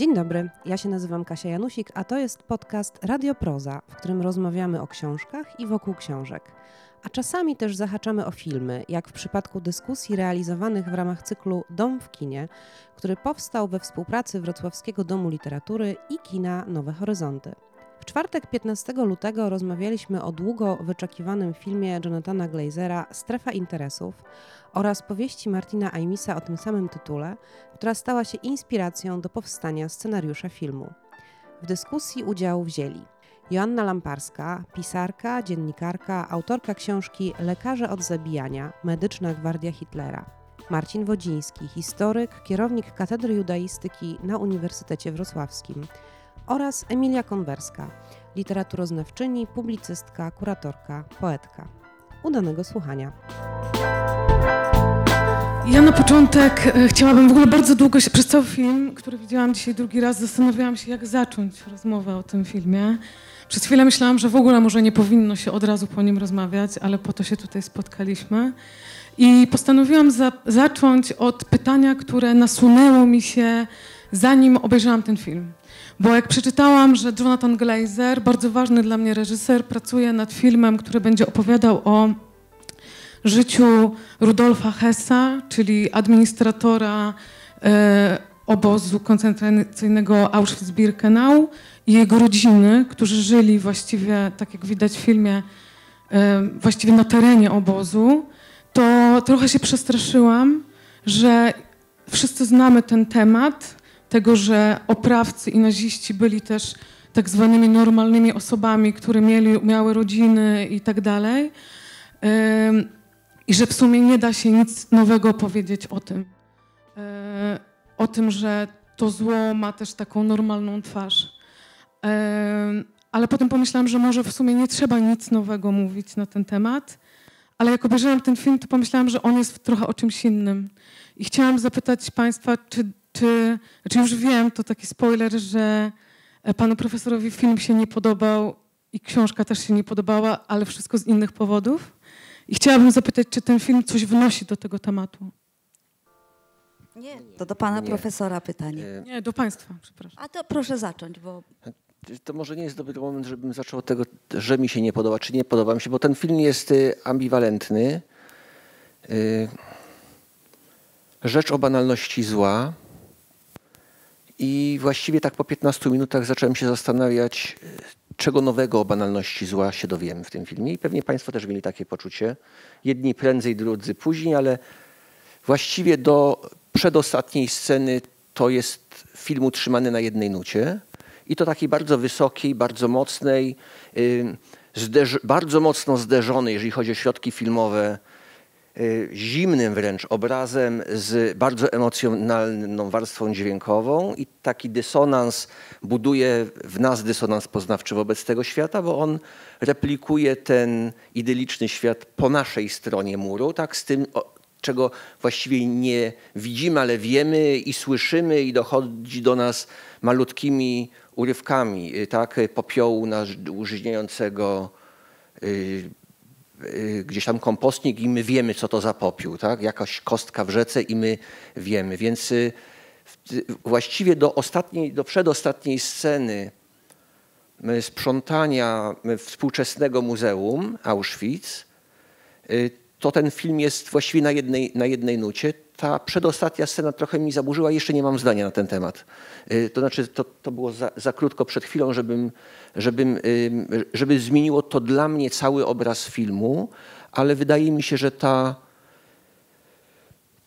Dzień dobry, ja się nazywam Kasia Janusik, a to jest podcast Radio Proza, w którym rozmawiamy o książkach i wokół książek. A czasami też zahaczamy o filmy, jak w przypadku dyskusji realizowanych w ramach cyklu Dom w kinie, który powstał we współpracy Wrocławskiego Domu Literatury i kina Nowe Horyzonty. W czwartek 15 lutego rozmawialiśmy o długo wyczekiwanym filmie Jonathana Glazera Strefa Interesów oraz powieści Martina Aimisa o tym samym tytule, która stała się inspiracją do powstania scenariusza filmu. W dyskusji udział wzięli Joanna Lamparska, pisarka, dziennikarka, autorka książki Lekarze od zabijania Medyczna Gwardia Hitlera. Marcin Wodziński, historyk, kierownik Katedry Judaistyki na Uniwersytecie Wrocławskim oraz Emilia Konwerska, literaturoznawczyni, publicystka, kuratorka, poetka. Udanego słuchania. Ja na początek e, chciałabym w ogóle bardzo długo się, przez cały film, który widziałam dzisiaj drugi raz, zastanawiałam się, jak zacząć rozmowę o tym filmie. Przez chwilę myślałam, że w ogóle może nie powinno się od razu po nim rozmawiać, ale po to się tutaj spotkaliśmy. I postanowiłam za, zacząć od pytania, które nasunęło mi się, zanim obejrzałam ten film. Bo jak przeczytałam, że Jonathan Glazer, bardzo ważny dla mnie reżyser, pracuje nad filmem, który będzie opowiadał o życiu Rudolfa Hessa, czyli administratora e, obozu koncentracyjnego Auschwitz-Birkenau i jego rodziny, którzy żyli właściwie, tak jak widać w filmie, e, właściwie na terenie obozu, to trochę się przestraszyłam, że wszyscy znamy ten temat, tego, że oprawcy i naziści byli też tak zwanymi normalnymi osobami, które mieli, miały rodziny i tak dalej. I że w sumie nie da się nic nowego powiedzieć o tym. E, o tym, że to zło ma też taką normalną twarz. Ale potem pomyślałam, że może w sumie nie trzeba nic nowego mówić na ten temat. Ale jak obejrzałam ten film, to pomyślałam, że on jest trochę o czymś innym. I chciałam zapytać Państwa, czy czy, znaczy już wiem, to taki spoiler, że e, panu profesorowi film się nie podobał i książka też się nie podobała, ale wszystko z innych powodów. I chciałabym zapytać, czy ten film coś wnosi do tego tematu? Nie, to do pana Nie. profesora pytanie. E, Nie, do państwa, przepraszam. A to proszę zacząć, bo To może nie jest dobry moment, żebym zaczął od tego, że mi się nie podoba, czy nie podoba mi się, bo ten film jest y, ambiwalentny. Y, Rzecz o banalności zła. I właściwie tak po 15 minutach zacząłem się zastanawiać, y, czego nowego o banalności zła się dowiemy w tym filmie. I pewnie Państwo też mieli takie poczucie. Jedni prędzej, drudzy później, ale właściwie do przedostatniej sceny to jest film utrzymany na jednej nucie. I to takiej bardzo wysokiej, bardzo mocnej, bardzo mocno zderzonej, jeżeli chodzi o środki filmowe, zimnym wręcz obrazem z bardzo emocjonalną warstwą dźwiękową i taki dysonans buduje w nas dysonans poznawczy wobec tego świata, bo on replikuje ten idyliczny świat po naszej stronie muru, tak z tym, czego właściwie nie widzimy, ale wiemy i słyszymy i dochodzi do nas malutkimi urywkami, y, tak, popiołu y, y, gdzieś tam kompostnik i my wiemy, co to za popiół, tak? Jakaś kostka w rzece i my wiemy. Więc y, y, właściwie do ostatniej, do przedostatniej sceny y, sprzątania y, współczesnego muzeum Auschwitz, y, to ten film jest właściwie na jednej, na jednej nucie. Ta przedostatnia scena trochę mi zaburzyła, jeszcze nie mam zdania na ten temat. Y, To znaczy, to, to było za, za krótko przed chwilą, żebym, żebym, ym, żeby zmieniło to dla mnie cały obraz filmu, ale wydaje mi się, że ta,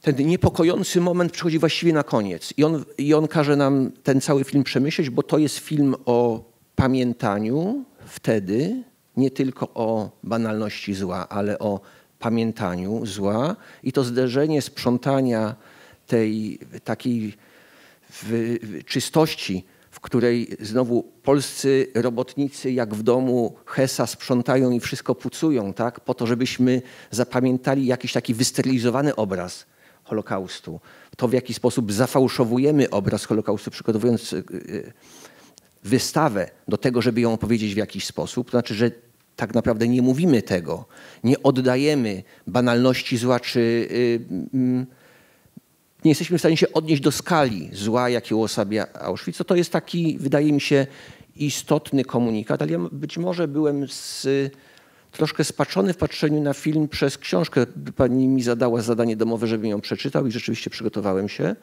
ten niepokojący moment przychodzi właściwie na koniec. I on, I on każe nam ten cały film przemyśleć, bo to jest film o pamiętaniu wtedy, nie tylko o banalności zła, ale o pamiętaniu zła. I to zderzenie sprzątania tej takiej w, czystości, w której znowu polscy robotnicy jak w domu Hesa sprzątają i wszystko pucują, tak? po to, żebyśmy zapamiętali jakiś taki wysterylizowany obraz Holokaustu. To w jaki sposób zafałszowujemy obraz Holokaustu, przygotowując y, y, wystawę do tego, żeby ją opowiedzieć w jakiś sposób. To znaczy, że tak naprawdę nie mówimy tego, nie oddajemy banalności zła czy y, mm, nie jesteśmy w stanie się odnieść do skali zła, jakie uosabia Auschwitz, to to jest taki, wydaje mi się, istotny komunikat, ale ja być może byłem z, troszkę spaczony w patrzeniu na film przez książkę. Pani mi zadała zadanie domowe, żebym ją przeczytał i rzeczywiście przygotowałem się.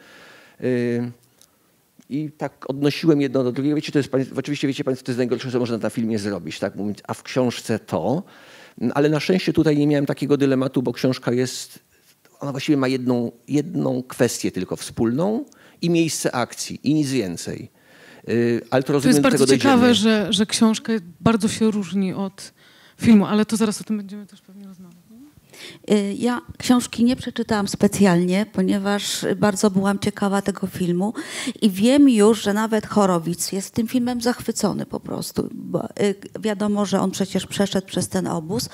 I tak odnosiłem jedno do drugiego. Wiecie, to jest, oczywiście wiecie Państwo, to jest najgorsze, co można na filmie zrobić, tak? Mówić, a w książce to. Ale na szczęście tutaj nie miałem takiego dylematu, bo książka jest, ona właściwie ma jedną, jedną kwestię tylko wspólną i miejsce akcji i nic więcej. Y, ale to To rozumiem, jest do tego bardzo ciekawe, że, że książka bardzo się różni od filmu, ale to zaraz o tym będziemy też pewnie rozmawiać. Y, Ja książki nie przeczytałam specjalnie, ponieważ bardzo byłam ciekawa tego filmu i wiem już, że nawet Chorowic jest tym filmem zachwycony po prostu. Bo, y, wiadomo, że on przecież przeszedł przez ten obóz.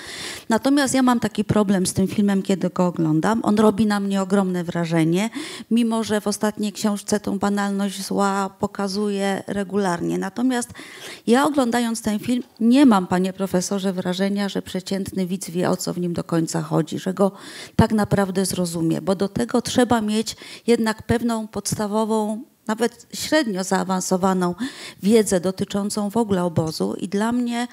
Natomiast ja mam taki problem z tym filmem, kiedy go oglądam. On robi na mnie ogromne wrażenie, mimo że w ostatniej książce tą banalność zła pokazuje regularnie. Natomiast ja oglądając ten film nie mam, panie profesorze, wrażenia, że przeciętny widz wie, o co w nim do końca chodzi, że go tak naprawdę zrozumie, bo do tego trzeba mieć jednak pewną podstawową nawet średnio zaawansowaną wiedzę dotyczącą w ogóle obozu i dla mnie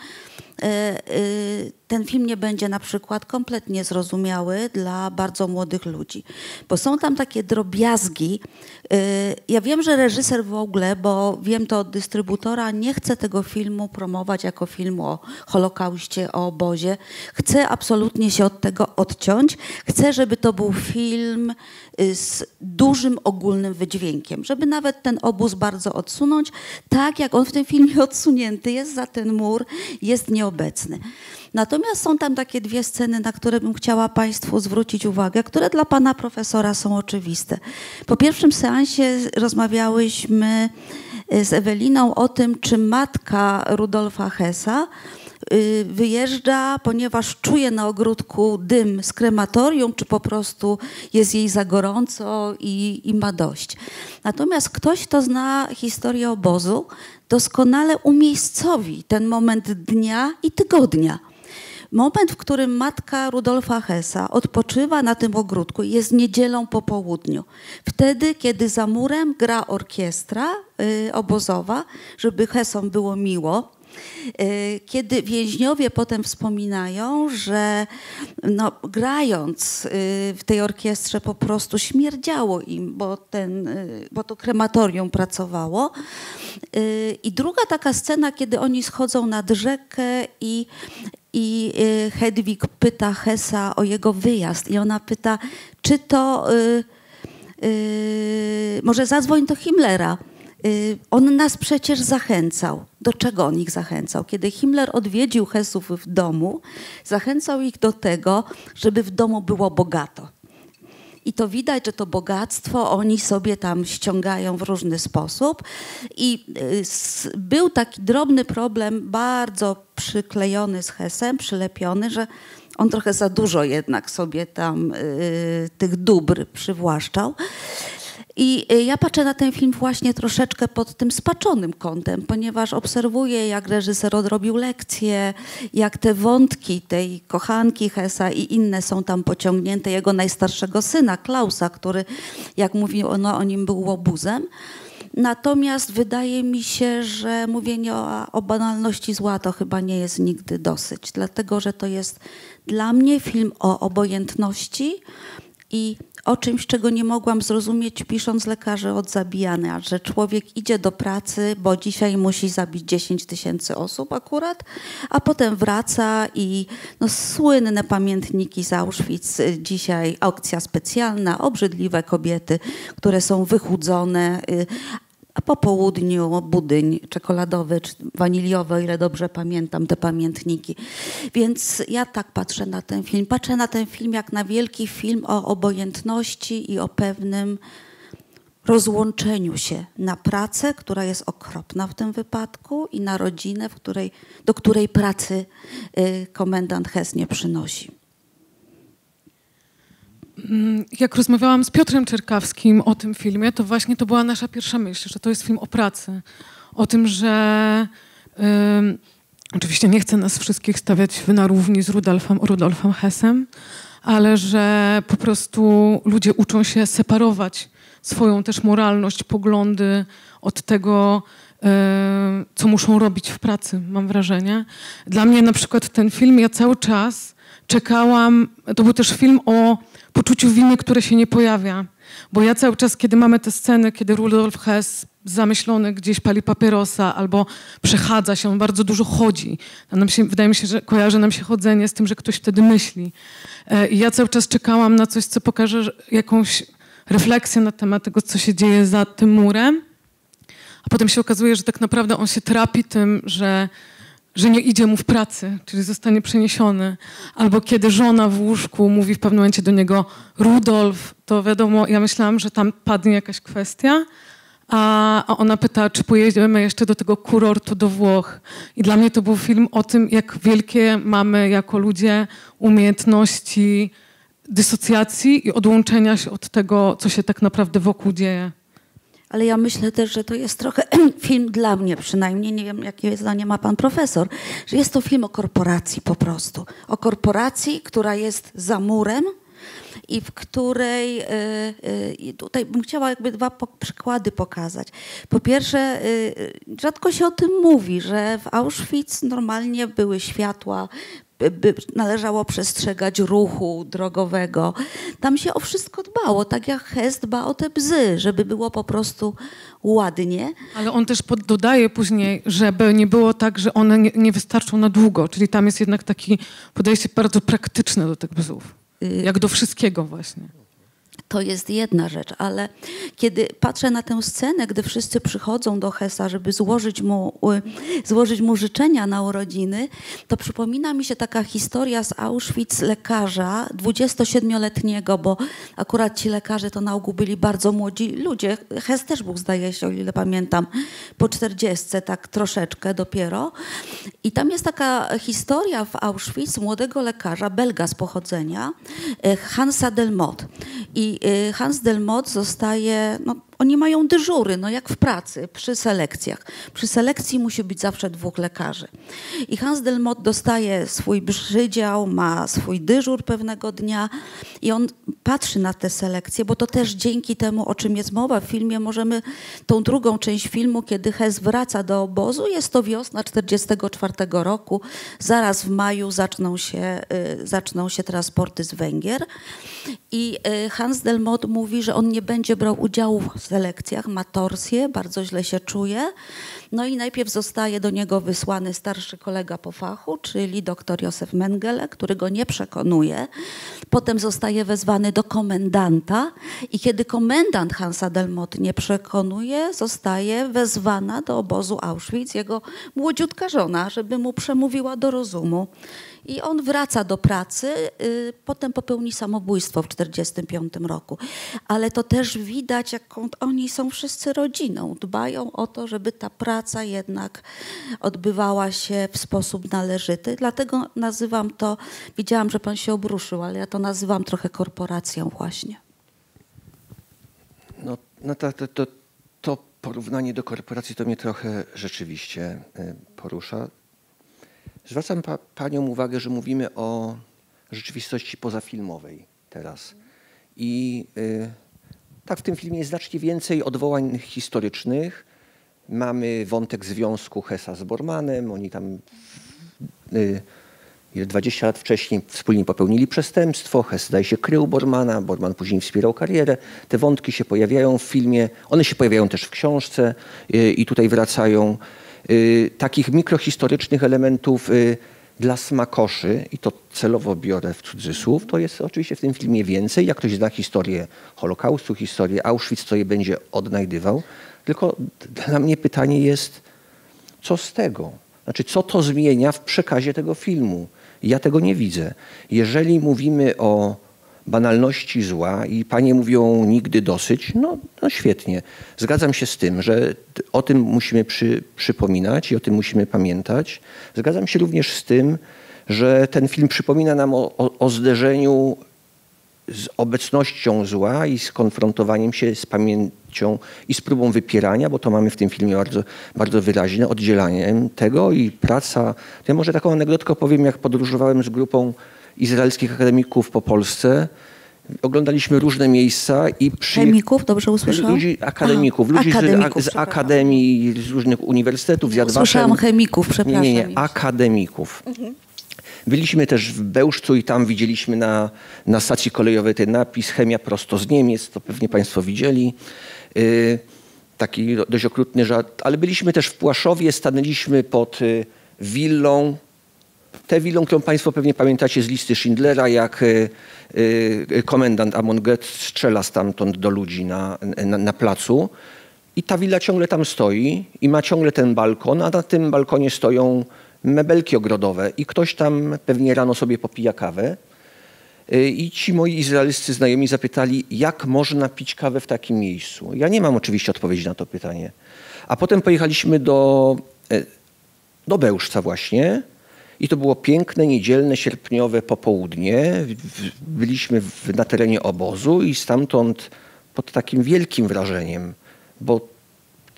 ten film nie będzie na przykład kompletnie zrozumiały dla bardzo młodych ludzi, bo są tam takie drobiazgi. E, Ja wiem, że reżyser w ogóle, bo wiem to od dystrybutora, nie chce tego filmu promować jako filmu o Holokauście, o obozie. Chce absolutnie się od tego odciąć. Chce, żeby to był film y, z dużym ogólnym wydźwiękiem, żeby nawet ten obóz bardzo odsunąć, tak jak on w tym filmie odsunięty jest za ten mur, jest nieobecny. Natomiast są tam takie dwie sceny, na które bym chciała Państwu zwrócić uwagę, które dla Pana Profesora są oczywiste. Po pierwszym seansie rozmawiałyśmy y, z Eweliną o tym, czy matka Rudolfa Hessa y, wyjeżdża, ponieważ czuje na ogródku dym z krematorium, czy po prostu jest jej za gorąco i, i ma dość. Natomiast ktoś, kto zna historię obozu, doskonale umiejscowi ten moment dnia i tygodnia. Moment, w którym matka Rudolfa Hessa odpoczywa na tym ogródku, jest niedzielą po południu. Wtedy, kiedy za murem gra orkiestra y, obozowa, żeby Hessom było miło. Y, Kiedy więźniowie potem wspominają, że no, grając y, w tej orkiestrze po prostu śmierdziało im, bo, ten, y, bo to krematorium pracowało. I druga taka scena, kiedy oni schodzą nad rzekę i, i Hedwig pyta Hesa o jego wyjazd i ona pyta, czy to y, y, może zadzwoń do Himmlera. Y, On nas przecież zachęcał. Do czego on ich zachęcał? Kiedy Himmler odwiedził Hesów w domu, zachęcał ich do tego, żeby w domu było bogato. I to widać, że to bogactwo oni sobie tam ściągają w różny sposób. I y, był taki drobny problem, bardzo przyklejony z Hesem, przylepiony, że on trochę za dużo jednak sobie tam y, tych dóbr przywłaszczał. I y, ja patrzę na ten film właśnie troszeczkę pod tym spaczonym kątem, ponieważ obserwuję, jak reżyser odrobił lekcje, jak te wątki tej kochanki Hesa i inne są tam pociągnięte, jego najstarszego syna, Klausa, który, jak mówi ono, o nim był łobuzem. Natomiast wydaje mi się, że mówienie o, o banalności zła to chyba nie jest nigdy dosyć, dlatego że to jest dla mnie film o obojętności i o czymś, czego nie mogłam zrozumieć, pisząc lekarzy od zabijania, że człowiek idzie do pracy, bo dzisiaj musi zabić 10 tysięcy osób akurat, a potem wraca i no, słynne pamiętniki z Auschwitz, dzisiaj aukcja specjalna, obrzydliwe kobiety, które są wychudzone, y, a po południu budyń czekoladowy czy waniliowy, o ile dobrze pamiętam te pamiętniki. Więc ja tak patrzę na ten film. Patrzę na ten film jak na wielki film o obojętności i o pewnym rozłączeniu się na pracę, która jest okropna w tym wypadku, i na rodzinę, której, do której pracy y, komendant Hess nie przynosi. Mm, Jak rozmawiałam z Piotrem Czerkawskim o tym filmie, to właśnie to była nasza pierwsza myśl, że to jest film o pracy. O tym, że ym, oczywiście nie chcę nas wszystkich stawiać na równi z Rudolfem, Rudolfem Hessem, ale że po prostu ludzie uczą się separować swoją też moralność, poglądy od tego, e, co muszą robić w pracy, mam wrażenie. Dla mnie na przykład ten film, ja cały czas czekałam, to był też film o poczuciu winy, które się nie pojawia. Bo ja cały czas, kiedy mamy te sceny, kiedy Rudolf Hess zamyślony gdzieś pali papierosa albo przechadza się, on bardzo dużo chodzi. Się, wydaje mi się, że kojarzy nam się chodzenie z tym, że ktoś wtedy myśli. E, I ja cały czas czekałam na coś, co pokaże jakąś refleksję na temat tego, co się dzieje za tym murem. A potem się okazuje, że tak naprawdę on się trapi tym, że że nie idzie mu w pracy, czyli zostanie przeniesiony. Albo kiedy żona w łóżku mówi w pewnym momencie do niego Rudolf, to wiadomo, ja myślałam, że tam padnie jakaś kwestia, a ona pyta, czy pojedziemy jeszcze do tego kurortu do Włoch. I dla mnie to był film o tym, jak wielkie mamy jako ludzie umiejętności dysocjacji i odłączenia się od tego, co się tak naprawdę wokół dzieje ale ja myślę też, że to jest trochę film dla mnie przynajmniej, nie wiem jakie zdanie ma pan profesor, że jest to film o korporacji po prostu. O korporacji, która jest za murem i w której y, y, tutaj bym chciała jakby dwa przykłady pokazać. Po pierwsze, y, rzadko się o tym mówi, że w Auschwitz normalnie były światła, należało przestrzegać ruchu drogowego. Tam się o wszystko dbało, tak jak Hess dba o te bzy, żeby było po prostu ładnie. Ale on też dodaje później, żeby nie było tak, że one nie, nie wystarczą na długo, czyli tam jest jednak taki podejście bardzo praktyczne do tych bzów, y jak do wszystkiego właśnie. To jest jedna rzecz, ale kiedy patrzę na tę scenę, gdy wszyscy przychodzą do Hesa, żeby złożyć mu, złożyć mu życzenia na urodziny, to przypomina mi się taka historia z Auschwitz lekarza, 27-letniego, bo akurat ci lekarze to na ogół byli bardzo młodzi ludzie. Hes też był, zdaje się, o ile pamiętam, po 40, tak troszeczkę dopiero. I tam jest taka historia w Auschwitz młodego lekarza, belga z pochodzenia, e, Hansa Delmot. I Y, Hans Delmot zostaje, no, oni mają dyżury, no jak w pracy, przy selekcjach. Przy selekcji musi być zawsze dwóch lekarzy. I Hans Delmot dostaje swój przydział, ma swój dyżur pewnego dnia i on patrzy na te selekcje, bo to też dzięki temu, o czym jest mowa w filmie, możemy tą drugą część filmu, kiedy Hes wraca do obozu, jest to wiosna 44 roku, zaraz w maju zaczną się, y, zaczną się transporty z Węgier i y, Hans Delmot mówi, że on nie będzie brał udziału selekcjach, ma torsję, bardzo źle się czuje. No i najpierw zostaje do niego wysłany starszy kolega po fachu, czyli dr Józef Mengele, który go nie przekonuje. Potem zostaje wezwany do komendanta i kiedy komendant Hansa Delmot nie przekonuje, zostaje wezwana do obozu Auschwitz jego młodziutka żona, żeby mu przemówiła do rozumu. I on wraca do pracy, y, potem popełni samobójstwo w 1945 roku. Ale to też widać, jaką oni są wszyscy rodziną. Dbają o to, żeby ta praca jednak odbywała się w sposób należyty. Dlatego nazywam to, widziałam, że pan się obruszył, ale ja to nazywam trochę korporacją właśnie. No, no to, to, to, to porównanie do korporacji to mnie trochę rzeczywiście y, porusza. Zwracam pa, Panią uwagę, że mówimy o rzeczywistości pozafilmowej teraz. I y, tak w tym filmie jest znacznie więcej odwołań historycznych. Mamy wątek związku Hesa z Bormanem. Oni tam y, 20 lat wcześniej wspólnie popełnili przestępstwo. Hess zdaje się krył Bormana, Borman później wspierał karierę. Te wątki się pojawiają w filmie. One się pojawiają też w książce y, i tutaj wracają. Y, takich mikrohistorycznych elementów y, dla smakoszy, i to celowo biorę w cudzysłów, to jest oczywiście w tym filmie więcej. Jak ktoś zna historię Holokaustu, historię Auschwitz, to je będzie odnajdywał. Tylko dla mnie pytanie jest, co z tego? Znaczy, co to zmienia w przekazie tego filmu? Ja tego nie widzę. Jeżeli mówimy o banalności zła i panie mówią nigdy dosyć, no, no świetnie. Zgadzam się z tym, że o tym musimy przy, przypominać i o tym musimy pamiętać. Zgadzam się również z tym, że ten film przypomina nam o, o, o zderzeniu z obecnością zła i z konfrontowaniem się z pamięcią i z próbą wypierania, bo to mamy w tym filmie bardzo, bardzo wyraźne, oddzielaniem tego i praca. Ja może taką anegdotkę powiem, jak podróżowałem z grupą izraelskich akademików po Polsce. Oglądaliśmy różne miejsca i przy... Chemików, dobrze usłyszałam? Ludzi, akademików, Aha, ludzi z- akademików, z, przepraszam. akademii, z różnych uniwersytetów, z Yad Vashem. Usłyszałam chemików, przepraszam. Nie, nie, nie, akademików. Byliśmy też w Bełżcu i tam widzieliśmy na, na stacji kolejowej ten napis Chemia prosto z Niemiec, to pewnie Państwo widzieli. Yy, taki do- dość okrutny żart, ale byliśmy też w Płaszowie, stanęliśmy pod y, willą, tę willą, którą Państwo pewnie pamiętacie z listy Schindlera, jak y, y, komendant Amon Goeth strzela stamtąd do ludzi na, na, na placu. I ta willa ciągle tam stoi i ma ciągle ten balkon, a na tym balkonie stoją mebelki ogrodowe i ktoś tam pewnie rano sobie popija kawę. Y, I ci moi izraelscy znajomi zapytali, jak można pić kawę w takim miejscu. Ja nie mam oczywiście odpowiedzi na to pytanie. A potem pojechaliśmy do, e, do Bełżca właśnie i to było piękne, niedzielne, sierpniowe popołudnie. Byliśmy w, na terenie obozu i stamtąd pod takim wielkim wrażeniem, bo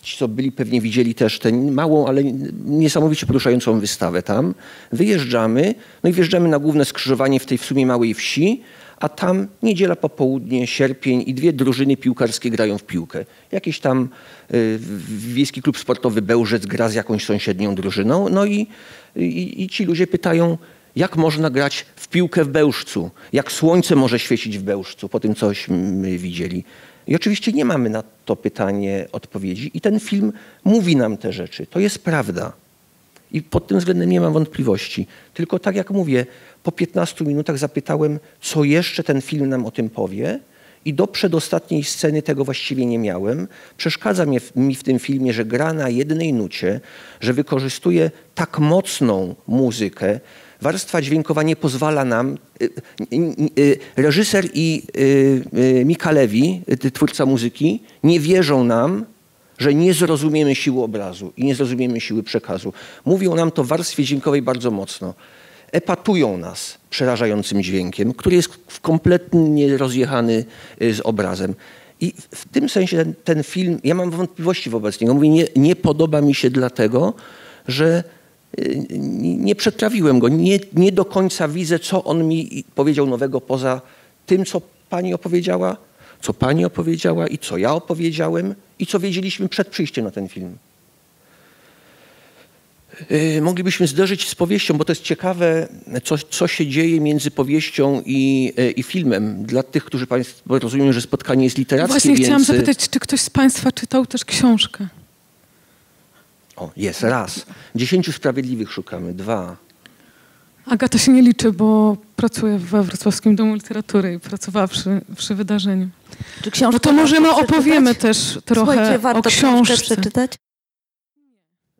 ci, co byli, pewnie widzieli też tę małą, ale niesamowicie poruszającą wystawę tam. Wyjeżdżamy, no i wjeżdżamy na główne skrzyżowanie w tej w sumie małej wsi, a tam niedziela popołudnie, sierpień i dwie drużyny piłkarskie grają w piłkę. Jakiś tam y, wiejski klub sportowy Bełżec gra z jakąś sąsiednią drużyną, no i, i, i ci ludzie pytają, jak można grać w piłkę w Bełżcu, jak słońce może świecić w Bełżcu, po tym cośmy widzieli. I oczywiście nie mamy na to pytanie odpowiedzi i ten film mówi nam te rzeczy. To jest prawda. I pod tym względem nie mam wątpliwości. Tylko tak jak mówię, po 15 minutach zapytałem, co jeszcze ten film nam o tym powie. I do przedostatniej sceny tego właściwie nie miałem. Przeszkadza mi w tym filmie, że gra na jednej nucie, że wykorzystuje tak mocną muzykę. Warstwa dźwiękowa nie pozwala nam. y, y, y, Reżyser i Mika Lewi, y, twórca muzyki, nie wierzą nam, że nie zrozumiemy siły obrazu i nie zrozumiemy siły przekazu. Mówią nam to w warstwie dźwiękowej bardzo mocno. Epatują nas przerażającym dźwiękiem, który jest kompletnie rozjechany y, z obrazem. I w- tym sensie ten, ten film, ja mam wątpliwości wobec niego. Mówię, nie, nie podoba mi się dlatego, że y, nie nie przetrawiłem go. Nie, nie do końca widzę, co on mi powiedział nowego poza tym, co pani opowiedziała, co pani opowiedziała i co ja opowiedziałem i co wiedzieliśmy przed przyjściem na ten film. Yy, Moglibyśmy zderzyć z powieścią, bo to jest ciekawe, co, co się dzieje między powieścią i, yy, i filmem. Dla tych, którzy Państwo rozumiem, że spotkanie jest literackie, Właśnie więc... chciałam zapytać, czy ktoś z Państwa czytał też książkę? O, jest, raz. Dziesięciu sprawiedliwych szukamy, dwa. Agata się nie liczy, bo pracuje we Wrocławskim Domu Literatury i pracowała przy, przy wydarzeniu. Czy książkę No to może my warto opowiemy przeczytać? też trochę Słuchajcie, o warto książkę książce. przeczytać?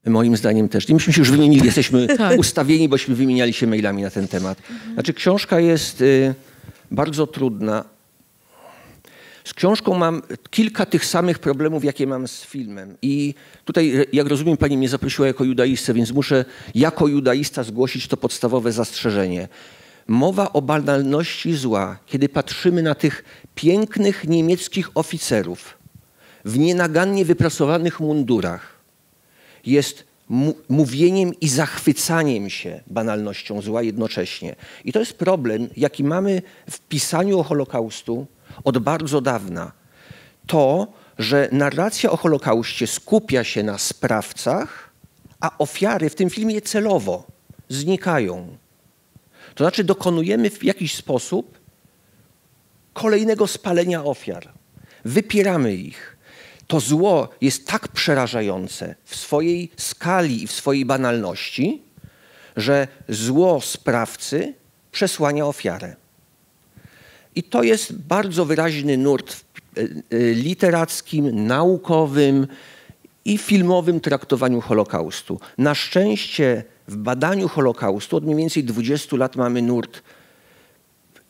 Moim zdaniem też. Myśmy się już wymienili, jesteśmy Tak. ustawieni, bośmy wymieniali się mailami na ten temat. Znaczy książka jest y, bardzo trudna. Z książką mam kilka tych samych problemów, jakie mam z filmem. I tutaj, jak rozumiem, pani mnie zaprosiła jako judaistę, więc muszę jako judaista zgłosić to podstawowe zastrzeżenie. Mowa o banalności zła, kiedy patrzymy na tych pięknych niemieckich oficerów w nienagannie wyprasowanych mundurach, jest mówieniem i zachwycaniem się banalnością zła jednocześnie. I to jest problem, jaki mamy w pisaniu o Holokaustu od bardzo dawna. To, że narracja o Holokauście skupia się na sprawcach, a ofiary w tym filmie celowo znikają. To znaczy dokonujemy w jakiś sposób kolejnego spalenia ofiar. Wypieramy ich. To zło jest tak przerażające w swojej skali i w swojej banalności, że zło sprawcy przesłania ofiarę. I to jest bardzo wyraźny nurt w e, e, literackim, naukowym i filmowym traktowaniu Holokaustu. Na szczęście w badaniu Holokaustu od mniej więcej 20 lat mamy nurt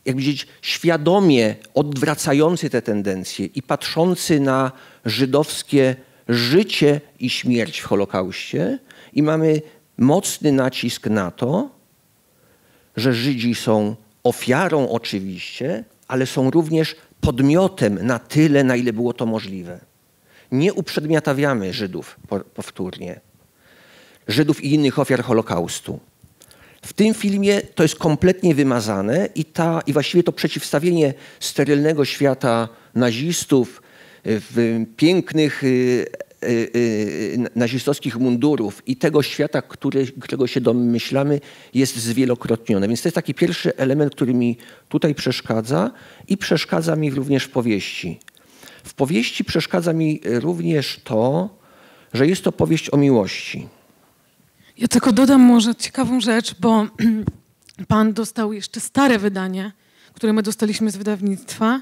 jak powiedzieć, świadomie odwracający te tendencje i patrzący na żydowskie życie i śmierć w Holokauście i mamy mocny nacisk na to, że Żydzi są ofiarą oczywiście, ale są również podmiotem na tyle, na ile było to możliwe. Nie uprzedmiotawiamy Żydów po- powtórnie. Żydów i innych ofiar Holokaustu. W tym filmie to jest kompletnie wymazane i, ta, i właściwie to przeciwstawienie sterylnego świata nazistów w pięknych y, y, y, nazistowskich mundurów i tego świata, który, którego się domyślamy, jest zwielokrotnione. Więc to jest taki pierwszy element, który mi tutaj przeszkadza i przeszkadza mi również w powieści. W powieści przeszkadza mi również to, że jest to powieść o miłości. Ja tylko dodam może ciekawą rzecz, bo pan dostał jeszcze stare wydanie, które my dostaliśmy z wydawnictwa,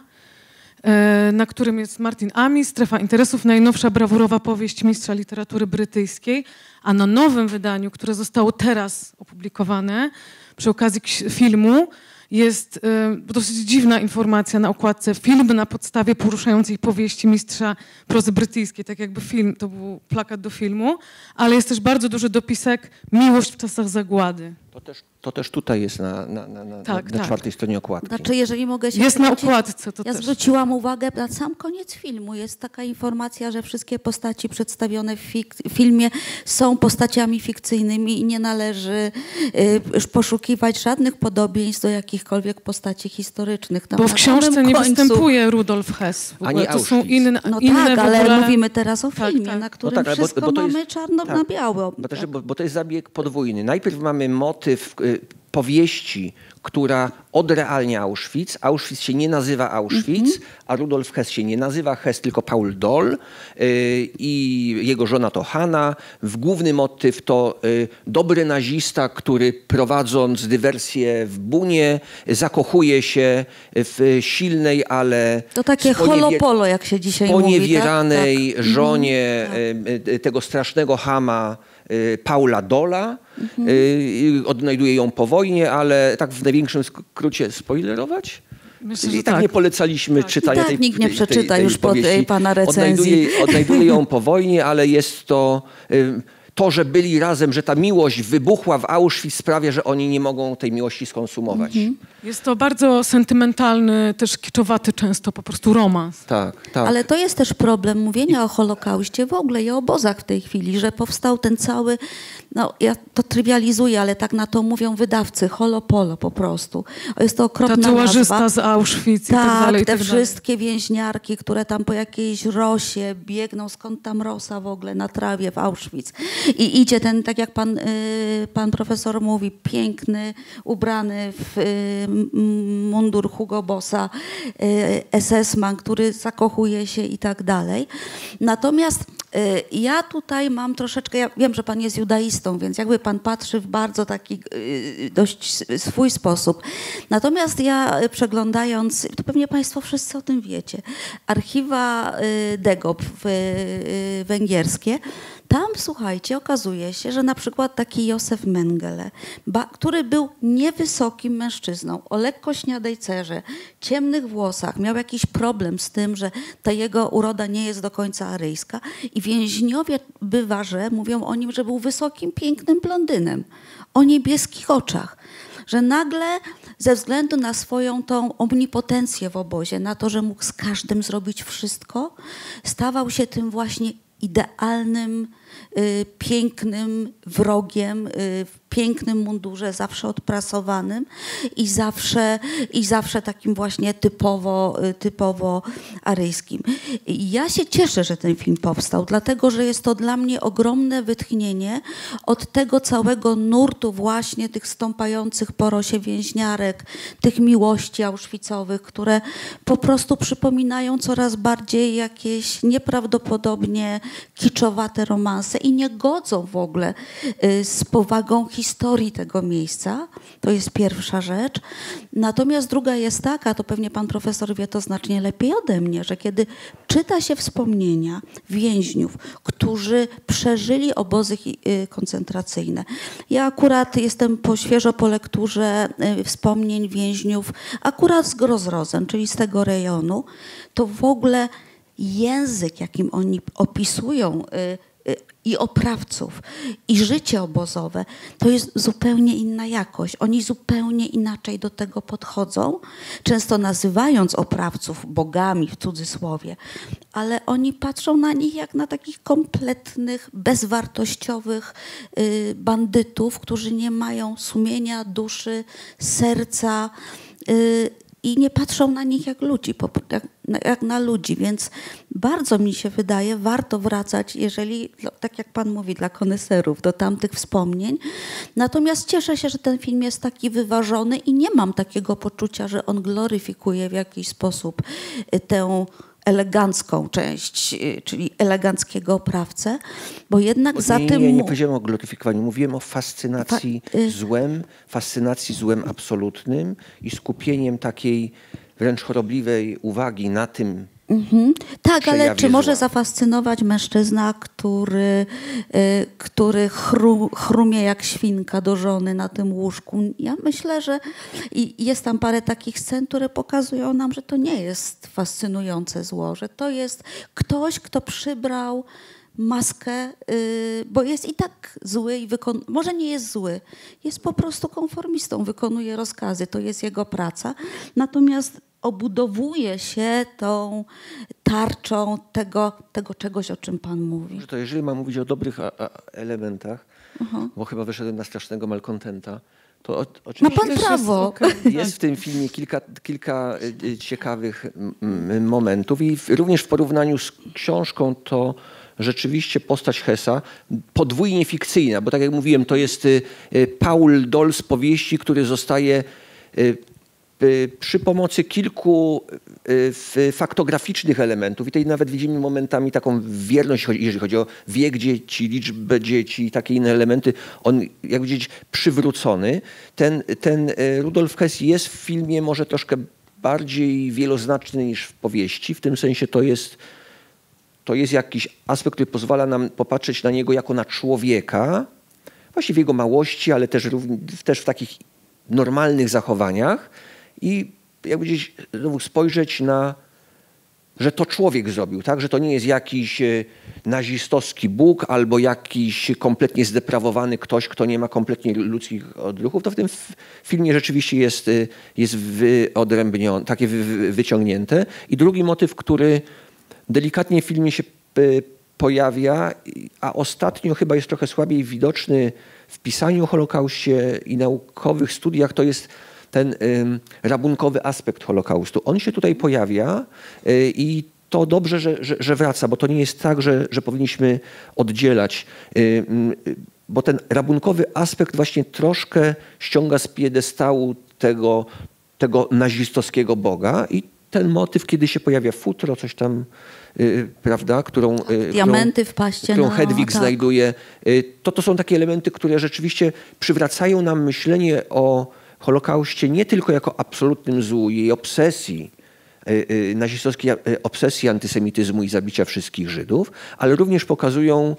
e, na którym jest Martin Ami, Strefa Interesów, najnowsza brawurowa powieść mistrza literatury brytyjskiej, a na nowym wydaniu, które zostało teraz opublikowane przy okazji filmu, jest y, dosyć dziwna informacja na okładce. Film na podstawie poruszającej powieści mistrza prozy brytyjskiej, tak jakby film, to był plakat do filmu, ale jest też bardzo duży dopisek Miłość w czasach zagłady. To też, to też tutaj jest na, na, na, na, Tak, na tak. czwartej stronie okładki. Znaczy, jeżeli mogę się Jest na okładce to Ja też. zwróciłam uwagę na sam koniec filmu. Jest taka informacja, że wszystkie postaci przedstawione w fik- filmie są postaciami fikcyjnymi i nie należy y, poszukiwać żadnych podobieństw do jakichkolwiek postaci historycznych. Tam Bo w książce nie końcu- występuje Rudolf Hess. W ogóle. To są inne, No inne tak, ale ogóle... mówimy teraz o Tak, filmie, tak. na którym tak, ale bo- wszystko bo to jest- mamy czarno tak. na biało. Bo, też, bo, bo to jest zabieg podwójny. Najpierw mamy motyw y, powieści, która odrealnia Auschwitz. Auschwitz się nie nazywa Auschwitz, a Rudolf Hess się nie nazywa Hess, tylko Paul Doll y, i jego żona to Hanna. W główny motyw to y, dobry nazista, który prowadząc dywersję w Bunie zakochuje się w silnej, ale To takie holopolo, jak się dzisiaj mówi. poniewieranej Tak? Tak. żonie y, y, tego strasznego Hama y, Paula Dola. Y, Odnajduje ją po wojnie, ale tak w największym skrócie spoilerować? Myślę, I że tak, tak. nie polecaliśmy czytania I tak tej nikt nie tej- przeczyta tej, tej już po tej pana recenzji. Odnajduje, odnajduje ją po wojnie, ale jest to... y, To, że byli razem, że ta miłość wybuchła w Auschwitz sprawia, że oni nie mogą tej miłości skonsumować. Mhm. Jest to bardzo sentymentalny, też kiczowaty często po prostu romans. Tak, tak. Ale to jest też problem mówienia o Holokauście w ogóle i o obozach w tej chwili, że powstał ten cały, no ja to trywializuję, ale tak na to mówią wydawcy, holopolo po prostu. Jest to Ta okropna towarzysta nazwa. z Auschwitz i tak Tak, dalej. te tak dalej. wszystkie więźniarki, które tam po jakiejś rosie biegną, skąd tam rosa w ogóle na trawie w Auschwitz. I idzie ten, tak jak pan, y, pan profesor mówi, piękny, ubrany w y, mundur Hugo Bossa, y, SS-man, który zakochuje się i tak dalej. Natomiast ja tutaj mam troszeczkę, ja wiem, że pan jest judaistą, więc jakby pan patrzy w bardzo taki dość swój sposób. Natomiast ja przeglądając, to pewnie państwo wszyscy o tym wiecie, archiwa Degop węgierskie, tam, słuchajcie, okazuje się, że na przykład taki Józef Mengele, który był niewysokim mężczyzną, o lekko śniadej cerze, ciemnych włosach, miał jakiś problem z tym, że ta jego uroda nie jest do końca aryjska i więźniowie, bywa, że mówią o nim, że był wysokim, pięknym blondynem, o niebieskich oczach że nagle ze względu na swoją tą omnipotencję w obozie, na to, że mógł z każdym zrobić wszystko, stawał się tym właśnie idealnym, pięknym wrogiem, y, pięknym mundurze, zawsze odprasowanym i zawsze, i zawsze takim właśnie typowo, y, typowo aryjskim. Ja się cieszę, że ten film powstał, dlatego że jest to dla mnie ogromne wytchnienie od tego całego nurtu właśnie tych stąpających po rosie więźniarek, tych miłości auschwitzowych, które po prostu przypominają coraz bardziej jakieś nieprawdopodobnie kiczowate romanse i nie godzą w ogóle y, z powagą historii tego miejsca. To jest pierwsza rzecz. Natomiast druga jest taka, to pewnie pan profesor wie to znacznie lepiej ode mnie, że kiedy czyta się wspomnienia więźniów, którzy przeżyli obozy y, koncentracyjne. Ja akurat jestem po świeżo po lekturze y, wspomnień więźniów, akurat z Grozrozen, czyli z tego rejonu, to w ogóle język, jakim oni opisują y, i oprawców, i życie obozowe, to jest zupełnie inna jakość. Oni zupełnie inaczej do tego podchodzą, często nazywając oprawców bogami w cudzysłowie, ale oni patrzą na nich jak na takich kompletnych, bezwartościowych y, bandytów, którzy nie mają sumienia, duszy, serca. I nie patrzą na nich jak ludzi, jak, na ludzi, więc bardzo mi się wydaje, warto wracać, jeżeli, no, tak jak Pan mówi, dla koneserów, do tamtych wspomnień. Natomiast cieszę się, że ten film jest taki wyważony i nie mam takiego poczucia, że on gloryfikuje w jakiś sposób y, tę elegancką część, y, czyli eleganckiego oprawcę, bo jednak za nie, tym... Nie, nie powiedziałem o gloryfikowaniu, mówiłem o fascynacji Fa y złem, fascynacji złem absolutnym i skupieniem takiej wręcz chorobliwej uwagi na tym, Mhm. Tak, ale czy może zafascynować mężczyzna, który, y, który chru, chrumie jak świnka do żony na tym łóżku? Ja myślę, że i jest tam parę takich scen, które pokazują nam, że to nie jest fascynujące zło, że to jest ktoś, kto przybrał maskę, y, bo jest i tak zły i wykon... może nie jest zły, jest po prostu konformistą, wykonuje rozkazy, to jest jego praca. Natomiast obudowuje się tą tarczą tego, tego czegoś, o czym Pan mówi. To jeżeli mam mówić o dobrych a, a elementach, bo chyba wyszedłem na strasznego malkontenta, to o, Ma oczywiście Pan prawo. jest w tym filmie kilka, kilka y, y, ciekawych m, m, momentów i w, również w porównaniu z książką to rzeczywiście postać Hesa podwójnie fikcyjna, bo tak jak mówiłem, to jest y, Paul Doll z powieści, który zostaje przy pomocy kilku y, faktograficznych elementów. I tutaj nawet widzimy momentami taką wierność, jeżeli chodzi o wiek dzieci, liczbę dzieci i takie inne elementy, on jak widzieć przywrócony. Ten, ten y, Rudolf Hess jest w filmie może troszkę bardziej wieloznaczny niż w powieści, w tym sensie to jest to jest jakiś aspekt, który pozwala nam popatrzeć na niego jako na człowieka, właściwie w jego małości, ale też, też w takich normalnych zachowaniach i jakby gdzieś znowu spojrzeć na, że to człowiek zrobił, tak? że to nie jest jakiś e, nazistowski Bóg albo jakiś kompletnie zdeprawowany ktoś, kto nie ma kompletnie ludzkich odruchów. To w tym filmie rzeczywiście jest, e, jest wyodrębnione, takie wyciągnięte. I drugi motyw, który delikatnie w filmie się e, pojawia, a ostatnio chyba jest trochę słabiej widoczny w pisaniu o Holokauście i naukowych studiach, to jest ten rabunkowy aspekt Holokaustu. On się tutaj pojawia y, i to dobrze, że, że, że, wraca, bo to nie jest tak, że, że powinniśmy oddzielać, y, y, bo ten rabunkowy aspekt właśnie troszkę ściąga z piedestału tego, tego nazistowskiego Boga i ten motyw, kiedy się pojawia futro, coś tam, prawda, którą, Diamenty którą, w paście. którą Hedwig tak. znajduje, to to są takie elementy, które rzeczywiście przywracają nam myślenie o Holokauście nie tylko jako absolutnym złu, jej obsesji, y, y, nazistowskiej y, obsesji antysemityzmu i zabicia wszystkich Żydów, ale również pokazują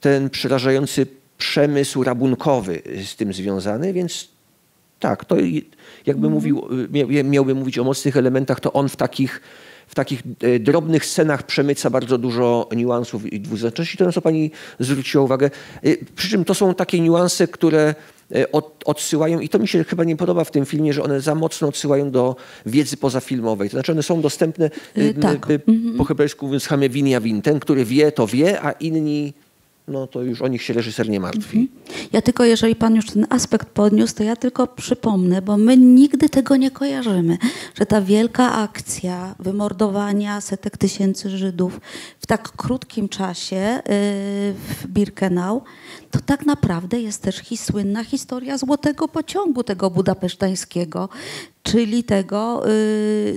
ten przerażający przemysł rabunkowy z tym związany, więc tak, to jakby mm. mówił, miałby mówić o mocnych elementach, to on w takich, w takich drobnych scenach przemyca bardzo dużo niuansów i dwuznaczności. To, na co pani zwróciła uwagę. Przy czym to są takie niuanse, które E, od, odsyłają, i to mi się chyba nie podoba w tym filmie, że one za mocno odsyłają do wiedzy pozafilmowej. To znaczy one są dostępne yy, tak. y, po hebrajsku mówiąc hamewin win. Ten, który wie, to wie, a inni no to już o nich się reżyser nie martwi. Mhm. Ja tylko, jeżeli pan już ten aspekt podniósł, to ja tylko przypomnę, bo my nigdy tego nie kojarzymy, że ta wielka akcja wymordowania setek tysięcy Żydów w tak krótkim czasie yy, w Birkenau, to tak naprawdę jest też słynna historia złotego pociągu tego budapesztańskiego, czyli tego,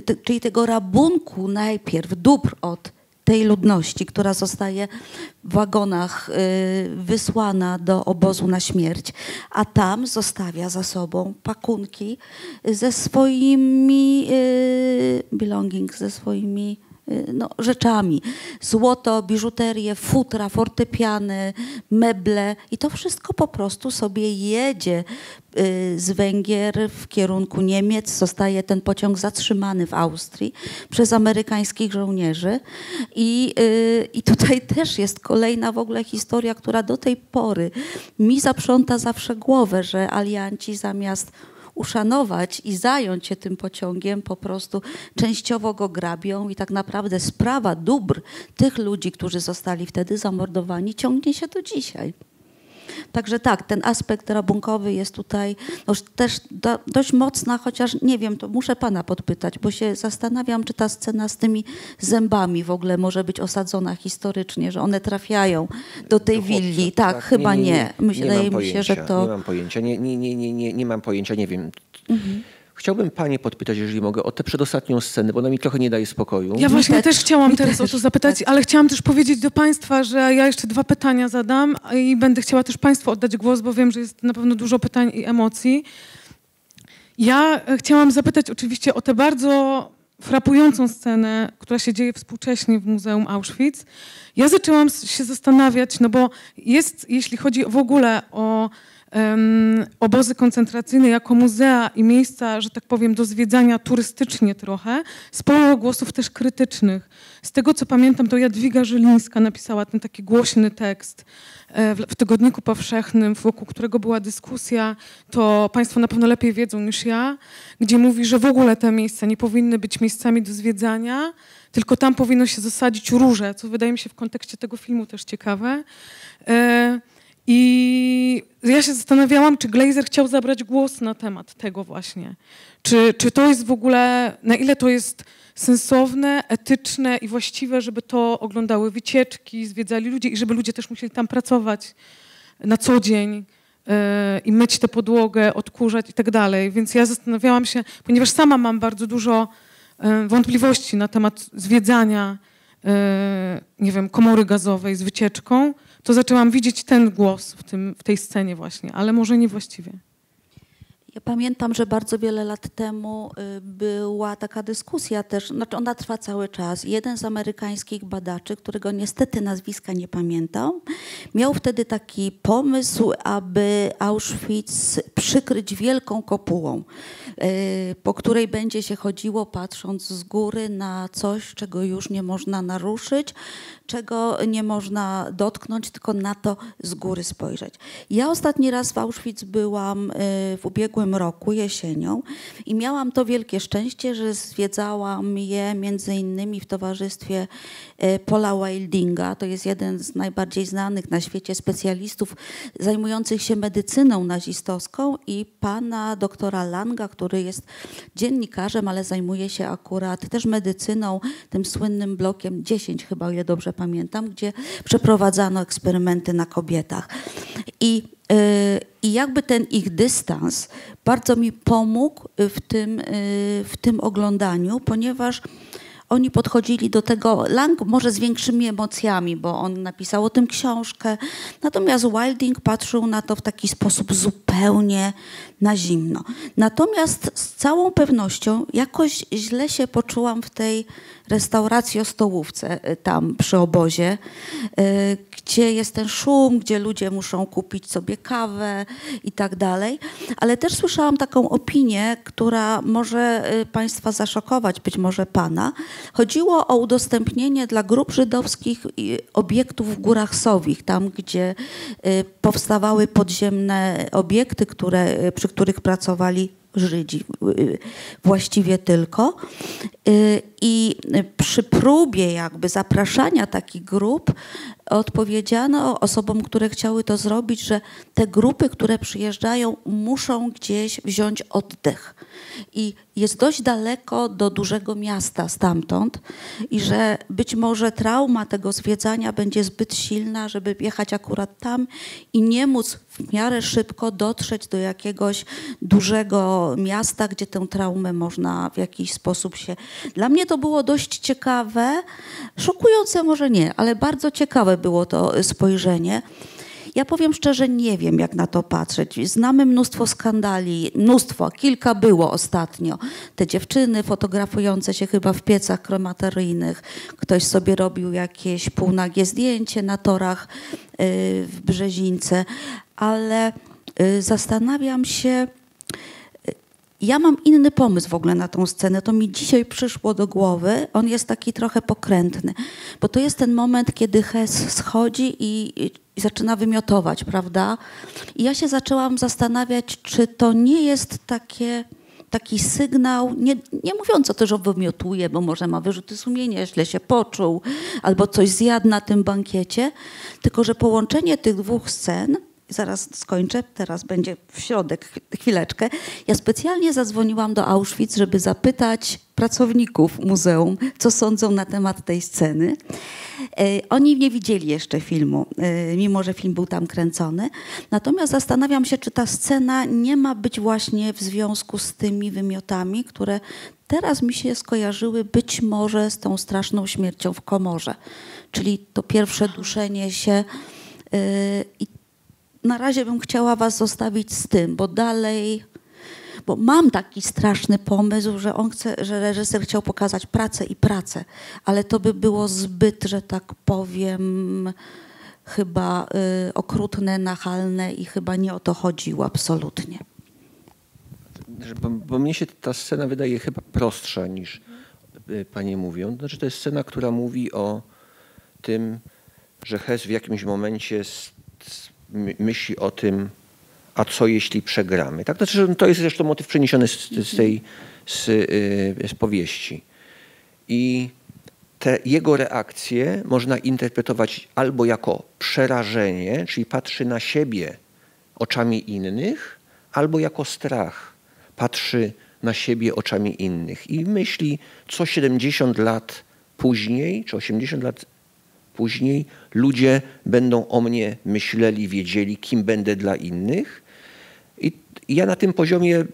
te, czyli tego rabunku najpierw dóbr od tej ludności, która zostaje w wagonach y, wysłana do obozu na śmierć, a tam zostawia za sobą pakunki ze swoimi y, belongings, ze swoimi no, rzeczami. Złoto, biżuterię, futra, fortepiany, meble i to wszystko po prostu sobie jedzie y, z Węgier w kierunku Niemiec. Zostaje ten pociąg zatrzymany w Austrii przez amerykańskich żołnierzy. I, y, I tutaj też jest kolejna w ogóle historia, która do tej pory mi zaprząta zawsze głowę, że alianci zamiast uszanować i zająć się tym pociągiem, po prostu częściowo go grabią i tak naprawdę sprawa dóbr tych ludzi, którzy zostali wtedy zamordowani, ciągnie się do dzisiaj. Także tak, ten aspekt rabunkowy jest tutaj no, też do, dość mocna, chociaż nie wiem, to muszę pana podpytać, bo się zastanawiam, czy ta scena z tymi zębami w ogóle może być osadzona historycznie, że one trafiają do tej Do willi. Tak, chyba nie. nie. Myślę, nie mi się, że to... Nie mam pojęcia, nie, nie, nie, nie, nie, nie mam pojęcia, nie wiem. Mhm. Chciałbym Panie podpytać, jeżeli mogę, o tę przedostatnią scenę, bo ona mi trochę nie daje spokoju. Ja właśnie też, też chciałam teraz też, o to zapytać, tak. ale chciałam też powiedzieć do Państwa, że ja jeszcze dwa pytania zadam i będę chciała też Państwu oddać głos, bo wiem, że jest na pewno dużo pytań i emocji. Ja e, chciałam zapytać oczywiście o tę bardzo frapującą scenę, która się dzieje współcześnie w Muzeum Auschwitz. Ja zaczęłam się zastanawiać, no bo jest, jeśli chodzi w ogóle o obozy koncentracyjne jako muzea i miejsca, że tak powiem, do zwiedzania turystycznie trochę, sporo głosów też krytycznych. Z tego, co pamiętam, to Jadwiga Żylińska napisała ten taki głośny tekst e, w, w Tygodniku Powszechnym, wokół którego była dyskusja, to Państwo na pewno lepiej wiedzą niż ja, gdzie mówi, że w ogóle te miejsca nie powinny być miejscami do zwiedzania, tylko tam powinno się zasadzić róże, co wydaje mi się w kontekście tego filmu też ciekawe. E, i ja się zastanawiałam, czy Glazer chciał zabrać głos na temat tego właśnie. Czy, czy to jest w ogóle, na ile to jest sensowne, etyczne i właściwe, żeby to oglądały wycieczki, zwiedzali ludzie i żeby ludzie też musieli tam pracować na co dzień yy, i myć tę podłogę, odkurzać i tak dalej. Więc ja zastanawiałam się, ponieważ sama mam bardzo dużo yy, wątpliwości na temat zwiedzania, nie wiem, komory gazowej z wycieczką, to zaczęłam widzieć ten głos w, tym, w tej scenie właśnie, ale może niewłaściwie. Ja pamiętam, że bardzo wiele lat temu y, była taka dyskusja też, znaczy ona trwa cały czas. Jeden z amerykańskich badaczy, którego niestety nazwiska nie pamiętam, miał wtedy taki pomysł, aby Auschwitz przykryć wielką kopułą, y, po której będzie się chodziło patrząc z góry na coś, czego już nie można naruszyć, czego nie można dotknąć, tylko na to z góry spojrzeć. Ja ostatni raz w Auschwitz byłam y, w ubiegłym roku, jesienią i miałam to wielkie szczęście, że zwiedzałam je między innymi w towarzystwie Paula Wildinga. To jest jeden z najbardziej znanych na świecie specjalistów zajmujących się medycyną nazistowską i pana doktora Langa, który jest dziennikarzem, ale zajmuje się akurat też medycyną, tym słynnym blokiem 10 chyba, o ile dobrze pamiętam, gdzie przeprowadzano eksperymenty na kobietach. I, yy, i jakby ten ich dystans bardzo mi pomógł w tym, yy, w tym oglądaniu, ponieważ oni podchodzili do tego, Lang może z większymi emocjami, bo on napisał o tym książkę, natomiast Wilding patrzył na to w taki sposób zupełnie na zimno. Natomiast z całą pewnością jakoś źle się poczułam w tej restauracji o stołówce y, tam przy obozie, y, gdzie jest ten szum, gdzie ludzie muszą kupić sobie kawę i tak dalej. Ale też słyszałam taką opinię, która może y, Państwa zaszokować, być może Pana. Chodziło o udostępnienie dla grup żydowskich obiektów w Górach Sowich, tam gdzie powstawały podziemne obiekty, które, przy których pracowali Żydzi właściwie tylko. I przy próbie jakby zapraszania takich grup odpowiedziano osobom, które chciały to zrobić, że te grupy, które przyjeżdżają, muszą gdzieś wziąć oddech. I jest dość daleko do dużego miasta stamtąd i że być może trauma tego zwiedzania będzie zbyt silna, żeby jechać akurat tam i nie móc w miarę szybko dotrzeć do jakiegoś dużego miasta, gdzie tę traumę można w jakiś sposób się... Dla mnie to było dość ciekawe, szokujące może nie, ale bardzo ciekawe było to spojrzenie. Ja powiem szczerze, nie wiem, jak na to patrzeć. Znamy mnóstwo skandali, mnóstwo, kilka było ostatnio. Te dziewczyny fotografujące się chyba w piecach krematoryjnych. Ktoś sobie robił jakieś półnagie zdjęcie na torach y, w Brzezińce, ale y, zastanawiam się, ja mam inny pomysł w ogóle na tą scenę. To mi dzisiaj przyszło do głowy. On jest taki trochę pokrętny, bo to jest ten moment, kiedy Hes schodzi i, i zaczyna wymiotować, prawda? I ja się zaczęłam zastanawiać, czy to nie jest takie taki sygnał, nie, nie mówiąc o tym, że wymiotuje, bo może ma wyrzuty sumienia, źle się poczuł, albo coś zjadł na tym bankiecie, tylko że połączenie tych dwóch scen zaraz skończę, teraz będzie w środek, chwileczkę. Ja specjalnie zadzwoniłam do Auschwitz, żeby zapytać pracowników muzeum, co sądzą na temat tej sceny. E, oni nie widzieli jeszcze filmu, e, mimo że film był tam kręcony. Natomiast zastanawiam się, czy ta scena nie ma być właśnie w związku z tymi wymiotami, które teraz mi się skojarzyły być może z tą straszną śmiercią w komorze. Czyli to pierwsze duszenie się e, i na razie bym chciała was zostawić z tym, bo dalej, bo mam taki straszny pomysł, że on chce, że reżyser chciał pokazać pracę i pracę, ale to by było zbyt, że tak powiem, chyba y, okrutne, nachalne i chyba nie o to chodziło absolutnie. Bo, bo mnie się ta scena wydaje chyba prostsza niż y, panie mówią. Znaczy to jest scena, która mówi o tym, że Hes w jakimś momencie myśli o tym, a co jeśli przegramy. Tak? Znaczy, to jest zresztą motyw przeniesiony z, z tej z, y, z powieści. I te jego reakcje można interpretować albo jako przerażenie, czyli patrzy na siebie oczami innych, albo jako strach, patrzy na siebie oczami innych i myśli, co 70 lat później, czy 80 lat później ludzie będą o mnie myśleli, wiedzieli, kim będę dla innych. I ja na tym poziomie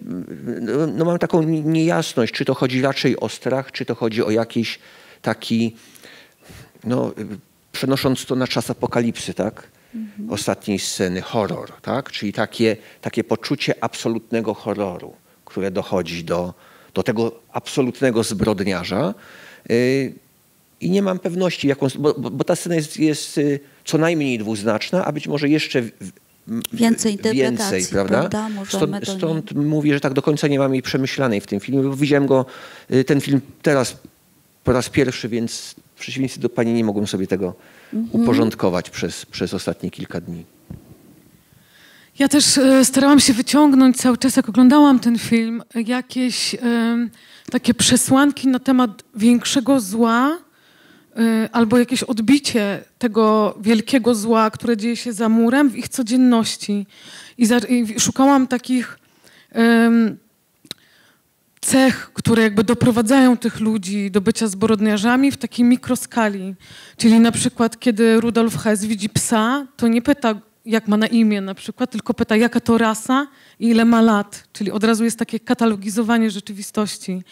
no, mam taką niejasność, czy to chodzi raczej o strach, czy to chodzi o jakiś taki, no, przenosząc to na czas apokalipsy, tak? Mhm. Ostatniej sceny, horror, tak? Czyli takie, takie poczucie absolutnego horroru, które dochodzi do, do tego absolutnego zbrodniarza. Y, i nie mam pewności, jaką, bo, bo ta scena jest, jest y, co najmniej dwuznaczna, a być może jeszcze więcej, więcej prawda? prawda? Stąd, stąd mówię, że tak do końca nie mam jej przemyślanej w tym filmie, bo widziałem go, y, ten film teraz po raz pierwszy, więc w przeciwieństwie do pani nie mogłem sobie tego mhm. uporządkować przez, przez ostatnie kilka dni. Ja też e, starałam się wyciągnąć cały czas, jak oglądałam ten film, jakieś e, takie przesłanki na temat większego zła, Y, albo jakieś odbicie tego wielkiego zła, które dzieje się za murem w ich codzienności. I, za, i szukałam takich um, cech, które jakby doprowadzają tych ludzi do bycia zbrodniarzami w takiej mikroskali. Czyli na przykład, kiedy Rudolf Hess widzi psa, to nie pyta, jak ma na imię na przykład, tylko pyta, jaka to rasa i ile ma lat. Czyli od razu jest takie katalogizowanie rzeczywistości.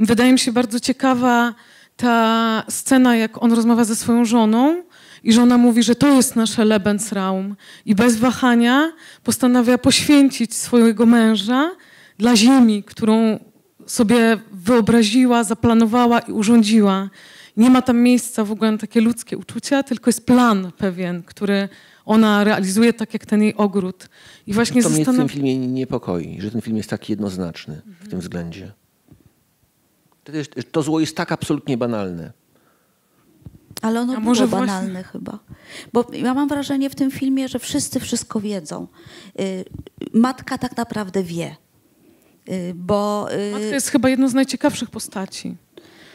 Wydaje mi się bardzo ciekawa ta scena, jak on rozmawia ze swoją żoną i żona mówi, że to jest nasze Lebensraum i bez wahania postanawia poświęcić swojego męża dla ziemi, którą sobie wyobraziła, zaplanowała i urządziła. Nie ma tam miejsca w ogóle na takie ludzkie uczucia, tylko jest plan pewien, który ona realizuje tak jak ten jej ogród. I właśnie to zastanaw... mnie w tym filmie niepokoi, że ten film jest tak jednoznaczny w tym względzie. To zło jest tak absolutnie banalne. Ale ono A było może banalne właśnie... chyba. Bo ja mam wrażenie w tym filmie, że wszyscy wszystko wiedzą. Y, matka tak naprawdę wie. Y, bo, y, Matka jest chyba jedną z najciekawszych postaci.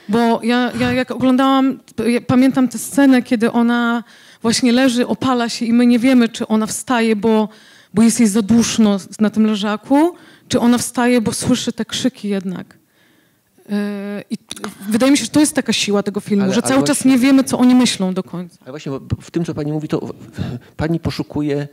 Bo ja, ja jak oglądałam, ja pamiętam tę scenę, kiedy ona właśnie leży, opala się i my nie wiemy, czy ona wstaje, bo, bo jest jej za duszno na tym leżaku, czy ona wstaje, bo słyszy te krzyki jednak. I wydaje mi się, że to jest taka siła tego filmu, ale, że cały czas nie wiemy, co oni myślą do końca. Ale właśnie w tym, co pani mówi, to pani poszukuje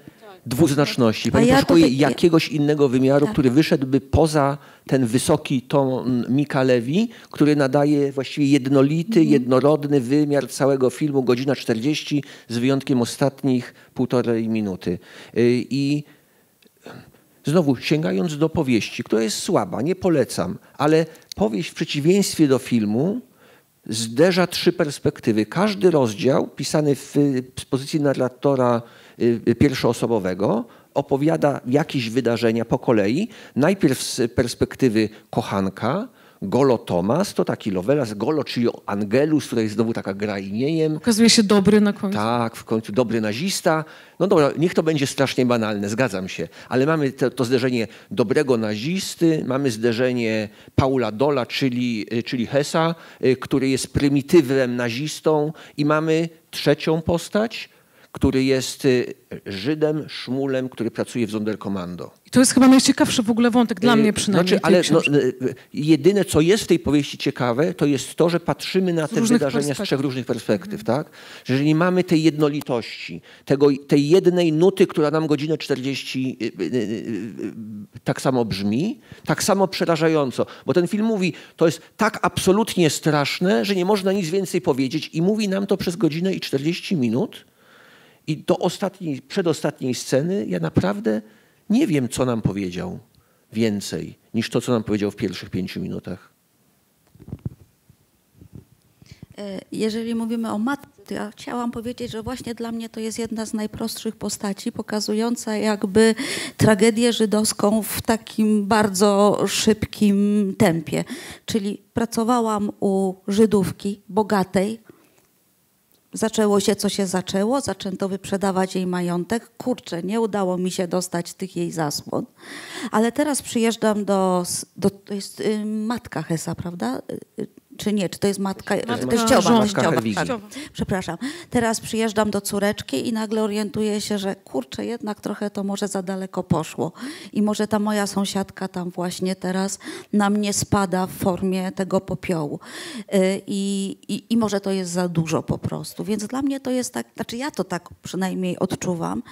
dwuznaczności. A Pani ja poszukuje tutaj- jakiegoś innego wymiaru, Tak. który wyszedłby poza ten wysoki ton Mika Lewi, który nadaje właściwie jednolity, Mhm. jednorodny wymiar całego filmu, godzina 40, z wyjątkiem ostatnich półtorej minuty. Y, I Znowu, sięgając do powieści, która jest słaba, nie polecam, ale powieść w przeciwieństwie do filmu zderza trzy perspektywy. Każdy rozdział, pisany w, z pozycji narratora y, pierwszoosobowego, opowiada jakieś wydarzenia po kolei. Najpierw z perspektywy kochanka, Golo Tomas, to taki Lovelas, Golo, czyli Angelus, tutaj znowu taka gra imieniem. Okazuje się dobry na końcu. Tak, w końcu dobry nazista. No dobra, niech to będzie strasznie banalne, zgadzam się, ale mamy to, to zderzenie dobrego nazisty, mamy zderzenie Paula Dola, czyli, czyli Hesa, y, który jest prymitywem nazistą i mamy trzecią postać, który jest y, Żydem, szmulem, który pracuje w Sonderkommando. I to jest chyba najciekawszy w ogóle wątek, dla mnie przynajmniej. Znaczy, ale no, y, jedyne, co jest w tej powieści ciekawe, to jest to, że patrzymy na te wydarzenia z trzech różnych perspektyw, tak? Że jeżeli mamy tej jednolitości, tego, tej jednej nuty, która nam godzinę 40 y, y, y, y, tak samo brzmi, tak samo przerażająco, bo ten film mówi, to jest tak absolutnie straszne, że nie można nic więcej powiedzieć i mówi nam to przez godzinę i 40 minut i do ostatniej, przedostatniej sceny ja naprawdę nie wiem, co nam powiedział więcej niż to, co nam powiedział w pierwszych pięciu minutach. E, Jeżeli mówimy o matce, to ja chciałam powiedzieć, że właśnie dla mnie to jest jedna z najprostszych postaci, pokazująca jakby tragedię żydowską w takim bardzo szybkim tempie. Czyli pracowałam u Żydówki bogatej, Zaczęło się, co się zaczęło, zaczęto wyprzedawać jej majątek. Kurczę, nie udało mi się dostać tych jej zasłon. Ale teraz przyjeżdżam do, do to jest y, matka Hesa, prawda? Czy nie? Czy to jest matka, Matka teściowa? żona. teściowa. Przepraszam. Teraz przyjeżdżam do córeczki i nagle orientuję się, że kurczę, jednak trochę to może za daleko poszło. I może ta moja sąsiadka tam właśnie teraz na mnie spada w formie tego popiołu. Y, I, i, I może to jest za dużo po prostu. Więc dla mnie to jest tak, znaczy ja to tak przynajmniej odczuwam.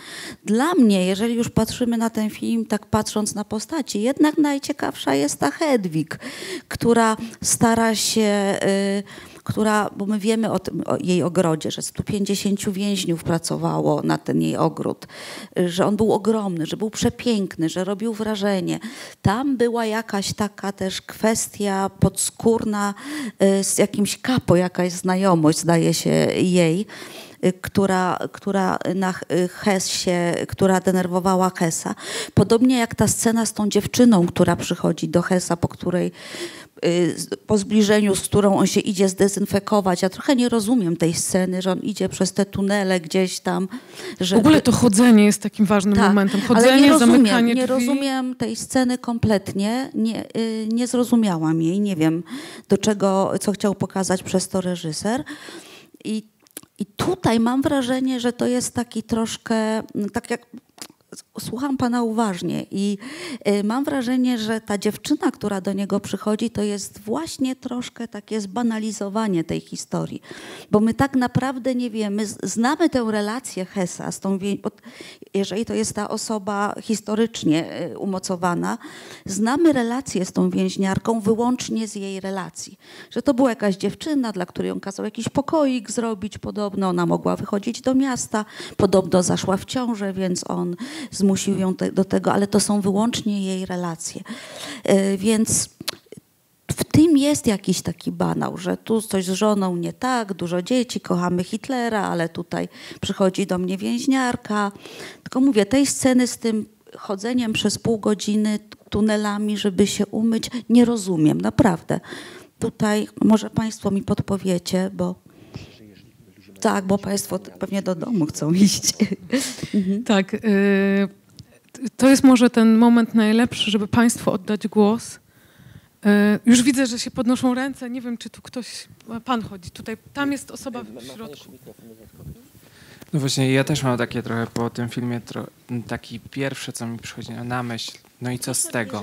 Dla mnie, jeżeli już patrzymy na ten film, tak patrząc na postaci, jednak najciekawsza jest ta Hedwig, która stara się y, która, bo my wiemy o, tym, o jej ogrodzie, że 150 więźniów pracowało na ten jej ogród, że on był ogromny, że był przepiękny, że robił wrażenie. Tam była jakaś taka też kwestia podskórna y, z jakimś kapo, jakaś znajomość, zdaje się jej y, która, która na Hessie, która denerwowała Hesa. Podobnie jak ta scena z tą dziewczyną, która przychodzi do Hesa, po której po zbliżeniu, z którą on się idzie zdezynfekować. Ja trochę nie rozumiem tej sceny, że on idzie przez te tunele gdzieś tam. W Żeby... ogóle to chodzenie jest takim ważnym Tak, momentem. ale Chodzenie, nie rozumiem, zamykanie nie drzwi. rozumiem tej sceny kompletnie, nie, y, nie zrozumiałam jej, nie wiem do czego, co chciał pokazać przez to reżyser. I, I tutaj mam wrażenie, że to jest taki troszkę, mm, tak jak słucham pana uważnie i y, mam wrażenie, że ta dziewczyna, która do niego przychodzi, to jest właśnie troszkę takie zbanalizowanie tej historii. Bo my tak naprawdę nie wiemy, znamy tę relację Hesa z tą, jeżeli to jest ta osoba historycznie y, umocowana, znamy relację z tą więźniarką wyłącznie z jej relacji. Że to była jakaś dziewczyna, dla której on kazał jakiś pokoik zrobić podobno, ona mogła wychodzić do miasta, podobno zaszła w ciążę, więc on zmusił ją te, do tego, ale to są wyłącznie jej relacje. Y, Więc w tym jest jakiś taki banał, że tu coś z żoną nie tak, dużo dzieci, kochamy Hitlera, ale tutaj przychodzi do mnie więźniarka. Tylko mówię, tej sceny z tym chodzeniem przez pół godziny tunelami, żeby się umyć, nie rozumiem, naprawdę. Tutaj może Państwo mi podpowiecie, bo tak, bo Państwo pewnie do domu chcą iść. Tak. y, to jest może ten moment najlepszy, żeby Państwu oddać głos. Y, już widzę, że się podnoszą ręce. Nie wiem, czy tu ktoś... Pan chodzi tutaj. Tam jest osoba w środku. No właśnie, ja też mam takie trochę po tym filmie, tro, taki pierwsze, co mi przychodzi na myśl, no i co z tego?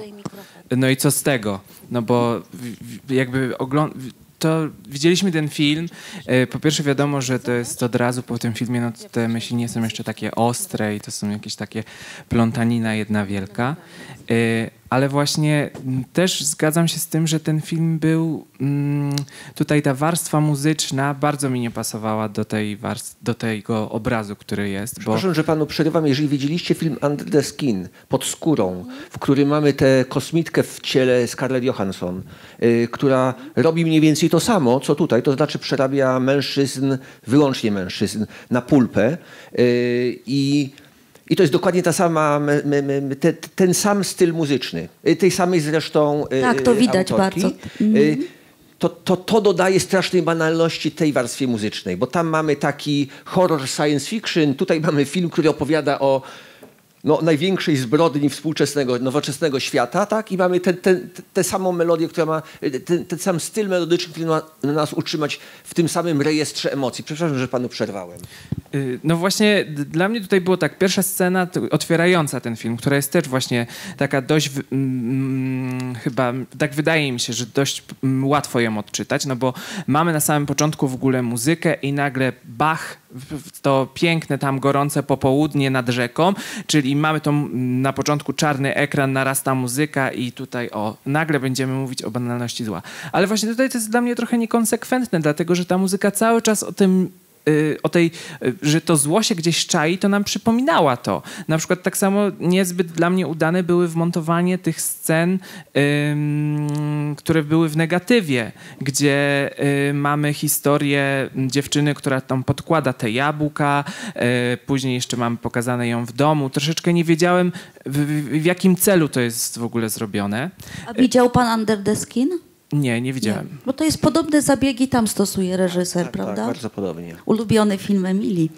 No i co z tego? No bo jakby ogląd... to widzieliśmy ten film. E, Po pierwsze wiadomo, że to jest od razu po tym filmie, no te myśli nie są jeszcze takie ostre i to są jakieś takie plątanina jedna wielka. Ale właśnie też zgadzam się z tym, że ten film był, mm, tutaj ta warstwa muzyczna bardzo mi nie pasowała do, tej warstw, do tego obrazu, który jest. Bo, Przepraszam, że panu przerywam. Jeżeli widzieliście film Under the Skin, pod skórą, w którym mamy tę kosmitkę w ciele Scarlett Johansson, y, która robi mniej więcej to samo, co tutaj, to znaczy przerabia mężczyzn, wyłącznie mężczyzn, na pulpę y, i i to jest dokładnie ta sama, te, ten sam styl muzyczny. Y, Tej samej zresztą y, Tak, to y, widać autorki. bardzo. Y, to, to, to dodaje strasznej banalności tej warstwie muzycznej, bo tam mamy taki horror science fiction, tutaj mamy film, który opowiada o no, największej zbrodni współczesnego, nowoczesnego świata, tak? I mamy tę samą melodię, która ma ten, ten sam styl melodyczny, który ma nas utrzymać w tym samym rejestrze emocji. Przepraszam, że panu przerwałem. Y, No właśnie, dla mnie tutaj było tak, pierwsza scena otwierająca ten film, która jest też właśnie taka dość, mm, chyba, tak wydaje mi się, że dość łatwo ją odczytać, no bo mamy na samym początku w ogóle muzykę i nagle Bach, to piękne tam gorące popołudnie nad rzeką, czyli mamy to na początku czarny ekran, narasta muzyka i tutaj o, nagle będziemy mówić o banalności zła. Ale właśnie tutaj to jest dla mnie trochę niekonsekwentne, dlatego że ta muzyka cały czas o tym o tej, y, że to zło się gdzieś czai, to nam przypominała to. Na przykład tak samo niezbyt dla mnie udane były wmontowanie tych scen, ym, które były w negatywie, gdzie y, mamy historię dziewczyny, która tam podkłada te jabłka, y, później jeszcze mamy pokazane ją w domu. Troszeczkę nie wiedziałem, w, w, w jakim celu to jest w ogóle zrobione. A widział pan Under the Skin? Nie, nie widziałem. Bo to jest podobne zabiegi tam stosuje reżyser, Tak, prawda? tak, bardzo podobnie. Ulubiony film Emilii.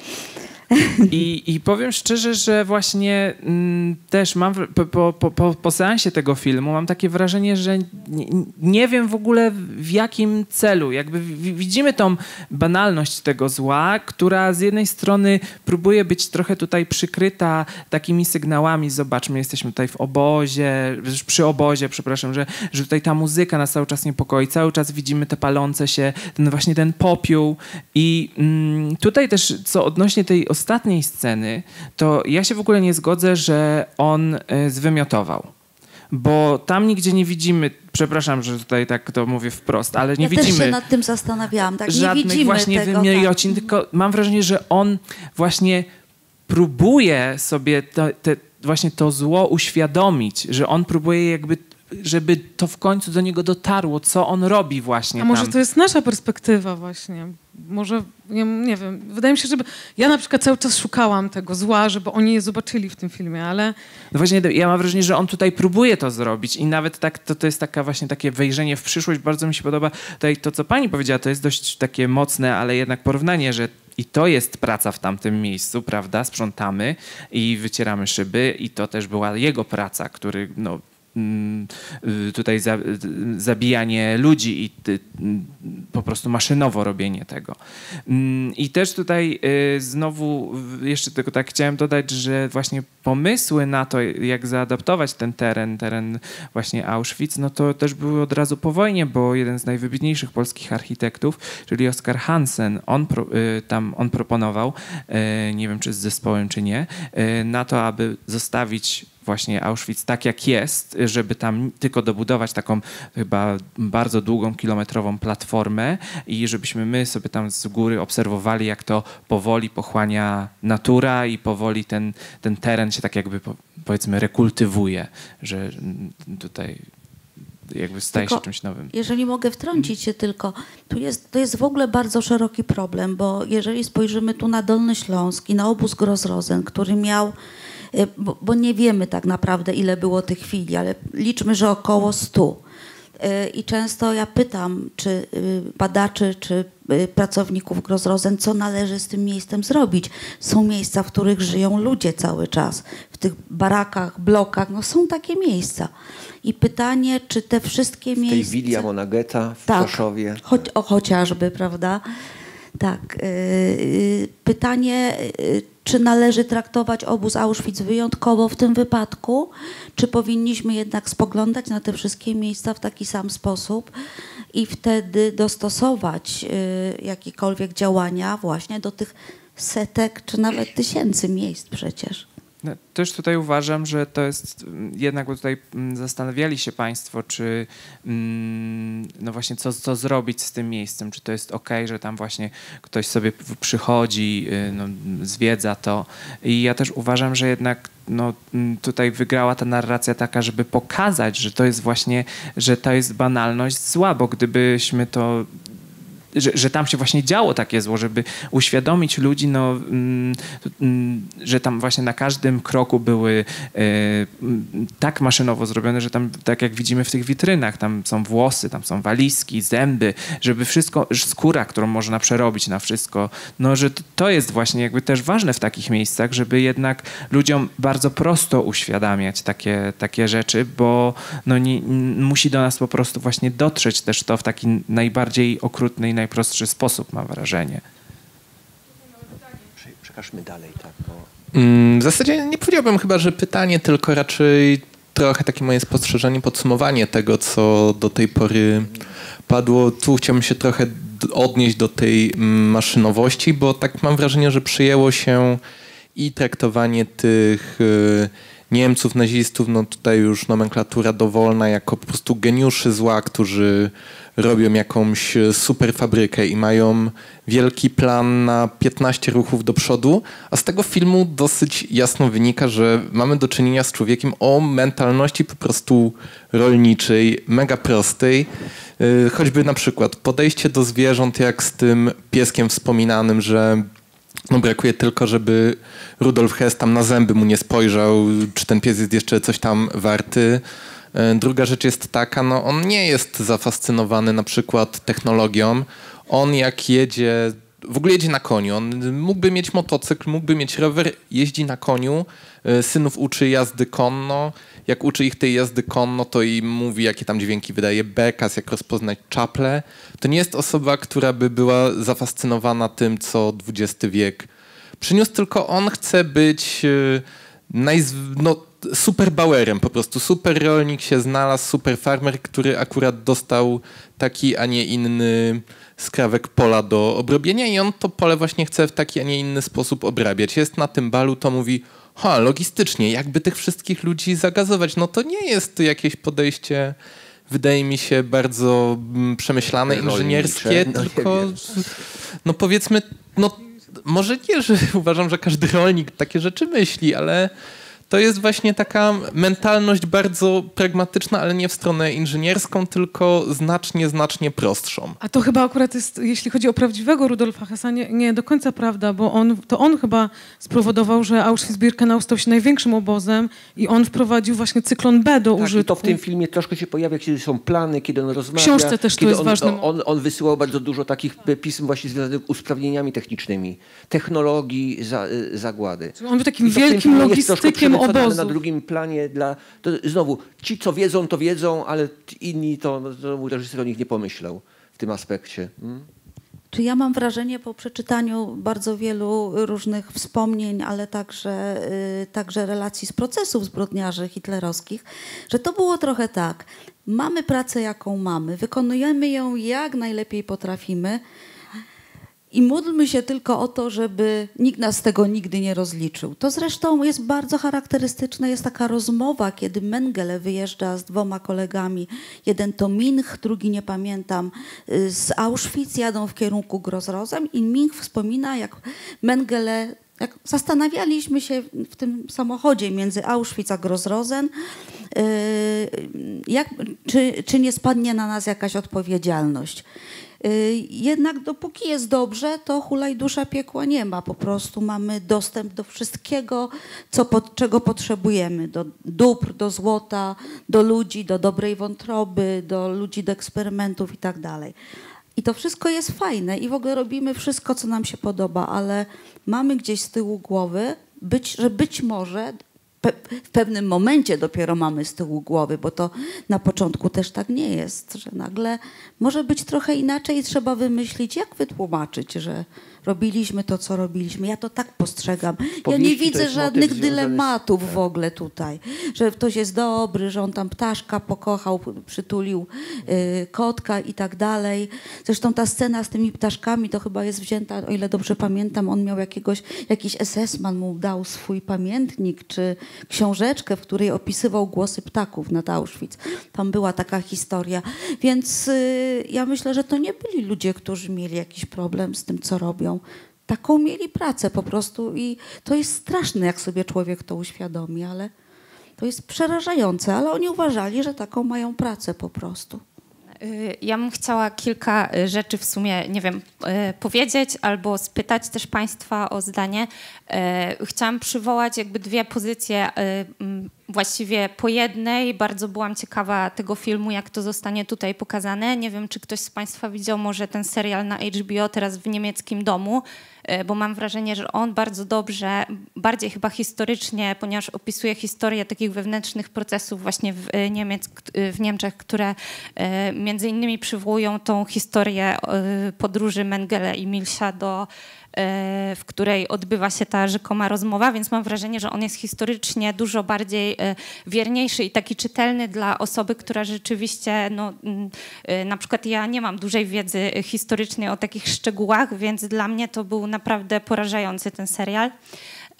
I, I powiem szczerze, że właśnie mm, też mam po, po, po- po, seansie tego filmu mam takie wrażenie, że nie, nie wiem w ogóle w jakim celu. Jakby wi- widzimy tą banalność tego zła, która z jednej strony próbuje być trochę tutaj przykryta takimi sygnałami. Zobaczmy, jesteśmy tutaj w obozie, przy obozie, przepraszam, że, że tutaj ta muzyka nas cały czas niepokoi. Cały czas widzimy te palące się, ten właśnie ten popiół. I mm, tutaj też, co odnośnie tej ostatniej sceny, to ja się w ogóle nie zgodzę, że on y, zwymiotował. Bo tam nigdzie nie widzimy, przepraszam, że tutaj tak to mówię wprost, ale nie ja widzimy też się nad tym zastanawiałam. Tak, nie żadnych widzimy właśnie tego. tak. tylko mam wrażenie, że on właśnie próbuje sobie to, te, właśnie to zło uświadomić, że on próbuje jakby, żeby to w końcu do niego dotarło, co on robi właśnie A może tam. to jest nasza perspektywa właśnie? Może, nie, nie wiem, wydaje mi się, żeby... Ja na przykład cały czas szukałam tego zła, żeby oni je zobaczyli w tym filmie, ale No właśnie, ja mam wrażenie, że on tutaj próbuje to zrobić i nawet tak, to, to jest taka właśnie takie wejrzenie w przyszłość. Bardzo mi się podoba tutaj to, co pani powiedziała, to jest dość takie mocne, ale jednak porównanie, że i to jest praca w tamtym miejscu, prawda? Sprzątamy i wycieramy szyby i to też była jego praca, który no, tutaj za, y, zabijanie ludzi i mm, po prostu maszynowo robienie tego. Mm, I też tutaj y, znowu jeszcze tylko tak chciałem dodać, że właśnie pomysły na to, jak zaadaptować ten teren, teren właśnie Auschwitz, no to też były od razu po wojnie, bo jeden z najwybitniejszych polskich architektów, czyli Oskar Hansen, on, pro, y, tam, on proponował, y, nie wiem czy z zespołem, czy nie, y, na to, aby zostawić właśnie Auschwitz tak jak jest, żeby tam tylko dobudować taką chyba bardzo długą, kilometrową platformę i żebyśmy my sobie tam z góry obserwowali, jak to powoli pochłania natura i powoli ten, ten teren się tak jakby po- powiedzmy rekultywuje, że tutaj jakby staje Tylko się czymś nowym. Jeżeli mogę wtrącić się tylko, tu jest, to jest w ogóle bardzo szeroki problem, bo jeżeli spojrzymy tu na Dolny Śląsk i na obóz Grozrozen, który miał, bo, bo nie wiemy tak naprawdę ile było tych chwili, ale liczmy, że około 100. Y, I często ja pytam, czy y, badaczy, czy y, pracowników Grozrozen, co należy z tym miejscem zrobić. Są miejsca, w których żyją ludzie cały czas. W tych barakach, blokach, no są takie miejsca. I pytanie, czy te wszystkie W tej miejsca... Willia Monageta w Tak. Czoszowie. Choć, o, chociażby, prawda? Tak. y, y, Pytanie, y, czy należy traktować obóz Auschwitz wyjątkowo w tym wypadku, czy powinniśmy jednak spoglądać na te wszystkie miejsca w taki sam sposób i wtedy dostosować y, jakiekolwiek działania właśnie do tych setek czy nawet tysięcy miejsc przecież. No, też tutaj uważam, że to jest mm, jednak, bo tutaj mm, zastanawiali się Państwo, czy mm, no właśnie co, co zrobić z tym miejscem, czy to jest ok, że tam właśnie ktoś sobie przychodzi, y, no, zwiedza to. I ja też uważam, że jednak no, tutaj wygrała ta narracja taka, żeby pokazać, że to jest właśnie, że to jest banalność zła, bo gdybyśmy to że, że tam się właśnie działo takie zło, żeby uświadomić ludzi, no, mm, mm, że tam właśnie na każdym kroku były e, tak maszynowo zrobione, że tam, tak jak widzimy w tych witrynach, tam są włosy, tam są walizki, zęby, żeby wszystko, skóra, którą można przerobić na wszystko, no, że to jest właśnie jakby też ważne w takich miejscach, żeby jednak ludziom bardzo prosto uświadamiać takie, takie rzeczy, bo no, nie, musi do nas po prostu właśnie dotrzeć też to w taki najbardziej okrutny i najprostszy sposób, mam wrażenie. Prze- Przekażmy dalej, tak. Mm, W zasadzie nie powiedziałbym chyba, że pytanie, tylko raczej trochę takie moje spostrzeżenie, podsumowanie tego, co do tej pory padło. Tu chciałbym się trochę odnieść do tej mm, maszynowości, bo tak mam wrażenie, że przyjęło się i traktowanie tych y, Niemców, nazistów, no tutaj już nomenklatura dowolna, jako po prostu geniuszy zła, którzy robią jakąś e, super fabrykę i mają wielki plan na 15 ruchów do przodu, a z tego filmu dosyć jasno wynika, że mamy do czynienia z człowiekiem o mentalności po prostu rolniczej, mega prostej. Yy, Choćby na przykład podejście do zwierząt, jak z tym pieskiem wspominanym, że no brakuje tylko, żeby Rudolf Hess tam na zęby mu nie spojrzał, czy ten pies jest jeszcze coś tam warty. E, Druga rzecz jest taka, no on nie jest zafascynowany na przykład technologią. On jak jedzie, w ogóle jedzie na koniu. On mógłby mieć motocykl, mógłby mieć rower, jeździ na koniu. E, Synów uczy jazdy konno. Jak uczy ich tej jazdy konno, to im mówi, jakie tam dźwięki wydaje bekas, jak rozpoznać czaple. To nie jest osoba, która by była zafascynowana tym, co XX wiek przyniósł, tylko on chce być e, najz- no, super bauerem po prostu. Super rolnik się znalazł, super farmer, który akurat dostał taki, a nie inny skrawek pola do obrobienia i on to pole właśnie chce w taki, a nie inny sposób obrabiać. Jest na tym balu, to mówi, ha, logistycznie, jakby tych wszystkich ludzi zagazować. No to nie jest jakieś podejście, wydaje mi się, bardzo mm, przemyślane, inżynierskie, No tylko no powiedzmy, no może nie, że uważam, że każdy rolnik takie rzeczy myśli, ale to jest właśnie taka mentalność bardzo pragmatyczna, ale nie w stronę inżynierską, tylko znacznie, znacznie prostszą. A to chyba akurat jest, jeśli chodzi o prawdziwego Rudolfa Hessa, nie, nie do końca prawda, bo on, to on chyba spowodował, że Auschwitz-Birkenau stał się największym obozem i on wprowadził właśnie cyklon B do Tak, użytku. i to w tym filmie troszkę się pojawia, kiedy są plany, kiedy on rozmawia. książce też to jest on, ważny On, on wysyłał bardzo dużo takich pism właśnie związanych z usprawnieniami technicznymi, technologii za, y, zagłady. On był takim w wielkim logistykiem ale obozu. Na drugim planie dla... To znowu, ci co wiedzą, to wiedzą, ale inni to, to mój reżyser o nich nie pomyślał w tym aspekcie. Mm? Czy ja mam wrażenie po przeczytaniu bardzo wielu różnych wspomnień, ale także, y, także relacji z procesów zbrodniarzy hitlerowskich, że to było trochę tak. Mamy pracę, jaką mamy, wykonujemy ją jak najlepiej potrafimy i módlmy się tylko o to, żeby nikt nas z tego nigdy nie rozliczył. To zresztą jest bardzo charakterystyczne. Jest taka rozmowa, kiedy Mengele wyjeżdża z dwoma kolegami. Jeden to Minch, drugi nie pamiętam, y, z Auschwitz, jadą w kierunku Grozrozem i Minch wspomina, jak Mengele jak zastanawialiśmy się w tym samochodzie między Auschwitz a Grozrozen, jak, czy, czy nie spadnie na nas jakaś odpowiedzialność. Yy, Jednak dopóki jest dobrze, to hulaj dusza piekła nie ma. Po prostu mamy dostęp do wszystkiego, co, pod, czego potrzebujemy. Do dóbr, do złota, do ludzi, do dobrej wątroby, do ludzi, do eksperymentów i tak dalej. I to wszystko jest fajne i w ogóle robimy wszystko, co nam się podoba, ale mamy gdzieś z tyłu głowy, być, że być może pe w pewnym momencie dopiero mamy z tyłu głowy, bo to na początku też tak nie jest, że nagle może być trochę inaczej i trzeba wymyślić, jak wytłumaczyć, że robiliśmy to, co robiliśmy. Ja to tak postrzegam. Ja nie widzę żadnych związany z- dylematów w ogóle tutaj. Że ktoś jest dobry, że on tam ptaszka pokochał, przytulił y, kotka i tak dalej. Zresztą ta scena z tymi ptaszkami to chyba jest wzięta, o ile dobrze pamiętam, on miał jakiegoś, jakiś SS-man mu dał swój pamiętnik czy książeczkę, w której opisywał głosy ptaków nad Auschwitz. Tam była taka historia. Więc y, ja myślę, że to nie byli ludzie, którzy mieli jakiś problem z tym, co robią. Taką mieli pracę po prostu i to jest straszne, jak sobie człowiek to uświadomi, ale to jest przerażające, ale oni uważali, że taką mają pracę po prostu. Y, Ja bym chciała kilka y, rzeczy w sumie, nie wiem, y, powiedzieć albo spytać też Państwa o zdanie. Chciałam przywołać jakby dwie pozycje, właściwie po jednej. Bardzo byłam ciekawa tego filmu, jak to zostanie tutaj pokazane. Nie wiem, czy ktoś z Państwa widział może ten serial na HBO teraz w niemieckim domu, y, bo mam wrażenie, że on bardzo dobrze, bardziej chyba historycznie, ponieważ opisuje historię takich wewnętrznych procesów właśnie w, y, Niemiec, y, w Niemczech, które między innymi przywołują tą historię podróży Mengele i Milsia do w której odbywa się ta rzekoma rozmowa, więc mam wrażenie, że on jest historycznie dużo bardziej y, wierniejszy i taki czytelny dla osoby, która rzeczywiście, no, mm, y, na przykład ja nie mam dużej wiedzy historycznej o takich szczegółach, więc dla mnie to był naprawdę porażający ten serial.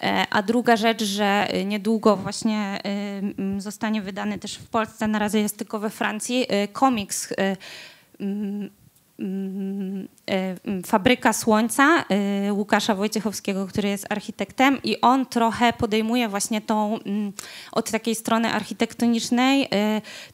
E, A druga rzecz, że niedługo właśnie zostanie wydany też w Polsce, na razie jest tylko we Francji, komiks e, Fabryka Słońca y, Łukasza Wojciechowskiego, który jest architektem i on trochę podejmuje właśnie tą mm, od takiej strony architektonicznej y,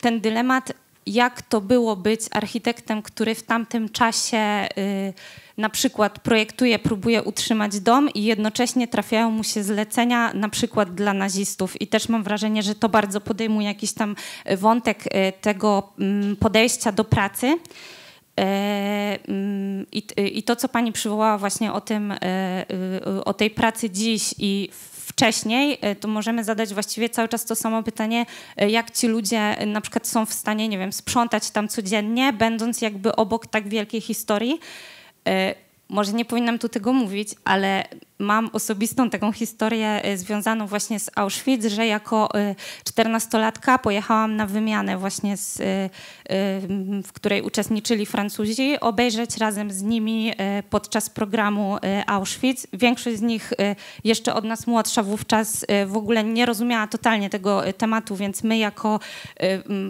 ten dylemat, jak to było być architektem, który w tamtym czasie y, na przykład projektuje, próbuje utrzymać dom i jednocześnie trafiają mu się zlecenia na przykład dla nazistów. I też mam wrażenie, że to bardzo podejmuje jakiś tam wątek y, tego mm, podejścia do pracy. E, mm, I, to, co pani przywołała właśnie o tym, e, e, o tej pracy dziś i wcześniej, to możemy zadać właściwie cały czas to samo pytanie, jak ci ludzie na przykład są w stanie, nie wiem, sprzątać tam codziennie, będąc jakby obok tak wielkiej historii. Może nie powinnam tu tego mówić, ale mam osobistą taką historię e, związaną właśnie z Auschwitz, że jako e, czternastolatka pojechałam na wymianę właśnie, z, e, w której uczestniczyli Francuzi, obejrzeć razem z nimi podczas programu Auschwitz. Większość z nich jeszcze od nas młodsza wówczas w ogóle nie rozumiała totalnie tego tematu, więc my jako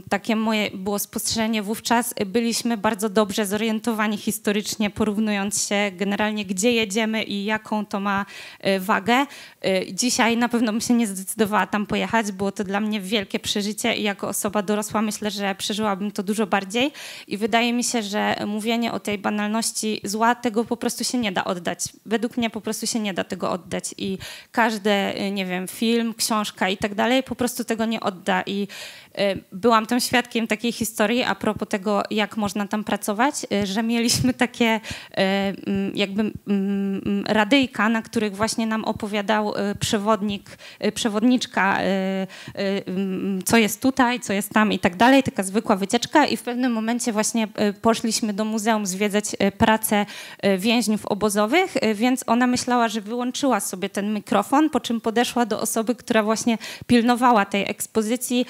takie moje było spostrzeżenie wówczas, byliśmy bardzo dobrze zorientowani historycznie, porównując się generalnie, gdzie jedziemy i jaką to ma e, wagę. E, Dzisiaj na pewno bym się nie zdecydowała tam pojechać, było to dla mnie wielkie przeżycie i jako osoba dorosła myślę, że przeżyłabym to dużo bardziej i wydaje mi się, że mówienie o tej banalności zła, tego po prostu się nie da oddać. Według mnie po prostu się nie da tego oddać i każdy, e, nie wiem, film, książka i tak dalej po prostu tego nie odda i byłam tam świadkiem takiej historii a propos tego, jak można tam pracować, e, że mieliśmy takie e, mm, jakby mm, radyjka, na których właśnie nam opowiadał przewodnik, przewodniczka, mm, co jest tutaj, co jest tam i tak dalej, taka zwykła wycieczka i w pewnym momencie właśnie poszliśmy do muzeum zwiedzać pracę więźniów obozowych, więc ona myślała, że wyłączyła sobie ten mikrofon, po czym podeszła do osoby, która właśnie pilnowała tej ekspozycji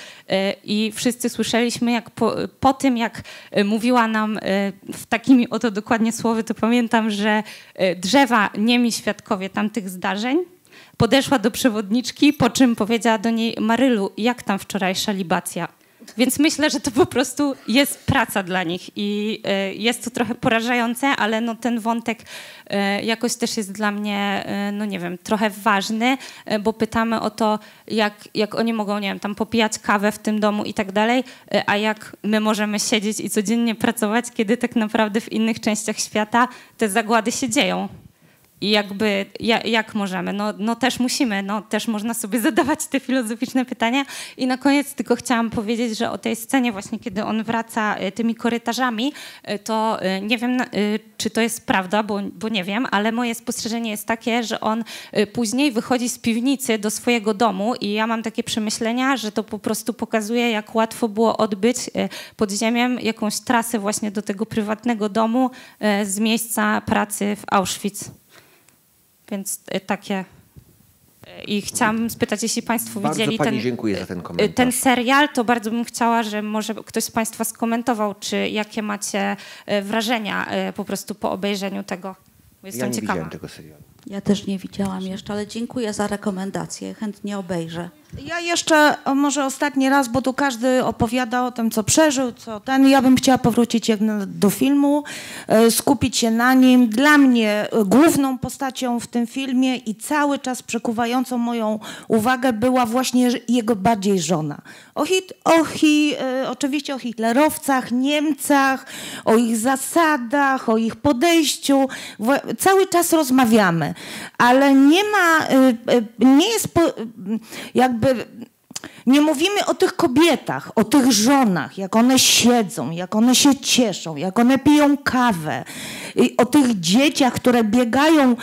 i wszyscy słyszeliśmy, jak po, po tym, jak e, mówiła nam e, w takimi oto dokładnie słowy, to pamiętam, że e, drzewa niemi świadkowie tamtych zdarzeń podeszła do przewodniczki, po czym powiedziała do niej Marylu, jak tam wczorajsza libacja? Więc myślę, że to po prostu jest praca dla nich i e, jest to trochę porażające, ale no ten wątek e, jakoś też jest dla mnie, e, no nie wiem, trochę ważny, bo pytamy o to, jak, jak oni mogą, nie wiem, tam popijać kawę w tym domu i tak dalej, a jak my możemy siedzieć i codziennie pracować, kiedy tak naprawdę w innych częściach świata te zagłady się dzieją. I jakby, ja, jak możemy? No, no też musimy, no też można sobie zadawać te filozoficzne pytania. I na koniec tylko chciałam powiedzieć, że o tej scenie właśnie, kiedy on wraca e, tymi korytarzami, e, to e, nie wiem, czy to jest prawda, bo, bo nie wiem, ale moje spostrzeżenie jest takie, że on później wychodzi z piwnicy do swojego domu i ja mam takie przemyślenia, że to po prostu pokazuje, jak łatwo było odbyć pod ziemią jakąś trasę właśnie do tego prywatnego domu z miejsca pracy w Auschwitz. Więc y, takie. y, I chciałam spytać, jeśli Państwo Bardzo widzieli ten, dziękuję za ten y, komentarz. ten serial, to bardzo bym chciała, że może ktoś z Państwa skomentował, czy jakie macie wrażenia po prostu po obejrzeniu tego. Bo Ja Jestem nie ciekawa. widziałem tego serialu. Ja też nie widziałam jeszcze, ale dziękuję za rekomendację. Chętnie obejrzę. Ja jeszcze może ostatni raz, bo tu każdy opowiada o tym, co przeżył, co ten. Ja bym chciała powrócić do filmu, e, skupić się na nim. Dla mnie e, główną postacią w tym filmie i cały czas przekuwającą moją uwagę była właśnie jego bardziej żona. O, hit, o hi, e, oczywiście o hitlerowcach, Niemcach, o ich zasadach, o ich podejściu. Cały czas rozmawiamy, ale nie ma, e, e, nie jest jakby nie mówimy o tych kobietach, o tych żonach, jak one siedzą, jak one się cieszą, jak one piją kawę, o tych dzieciach, które biegają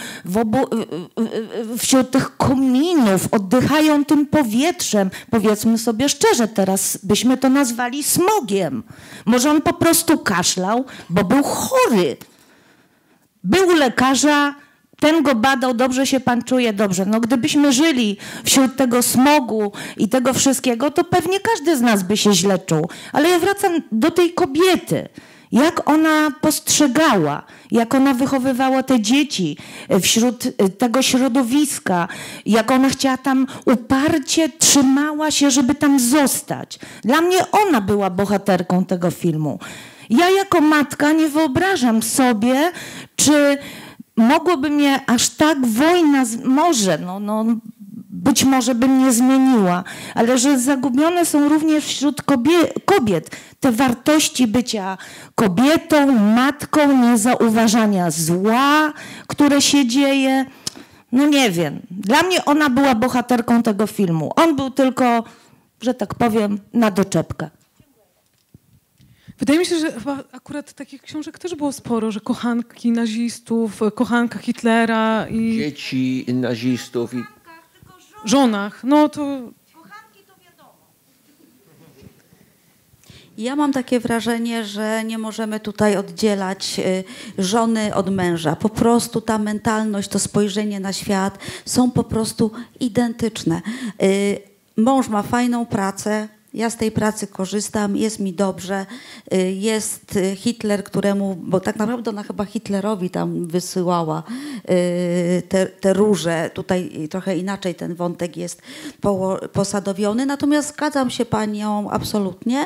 wśród tych kominów, oddychają tym powietrzem. Powiedzmy sobie szczerze, teraz byśmy to nazwali smogiem. Może on po prostu kaszlał, bo był chory. Był lekarza, ten go badał, dobrze się pan czuje, dobrze. No gdybyśmy żyli wśród tego smogu i tego wszystkiego, to pewnie każdy z nas by się źle czuł. Ale ja wracam do tej kobiety. Jak ona postrzegała, jak ona wychowywała te dzieci wśród e, tego środowiska, jak ona chciała tam uparcie, trzymała się, żeby tam zostać. Dla mnie ona była bohaterką tego filmu. Ja jako matka nie wyobrażam sobie, czy mogłoby mnie aż tak wojna, z- może, no, no, być może by mnie zmieniła, ale że zagubione są również wśród kobie, kobiet te wartości bycia kobietą, matką, niezauważania zła, które się dzieje. No nie wiem. Dla mnie ona była bohaterką tego filmu. On był tylko, że tak powiem, na doczepkę. Wydaje mi się, że chyba akurat takich książek też było sporo, że kochanki nazistów, kochanka Hitlera i Dzieci nazistów i żonach. No to Ja mam takie wrażenie, że nie możemy tutaj oddzielać y, żony od męża. Po prostu ta mentalność, to spojrzenie na świat są po prostu identyczne. Y, Mąż ma fajną pracę. Ja z tej pracy korzystam, jest mi dobrze. Y, Jest y, Hitler, któremu, bo tak naprawdę ona chyba Hitlerowi tam wysyłała y, te, te róże. Tutaj trochę inaczej ten wątek jest posadowiony. Natomiast zgadzam się panią absolutnie,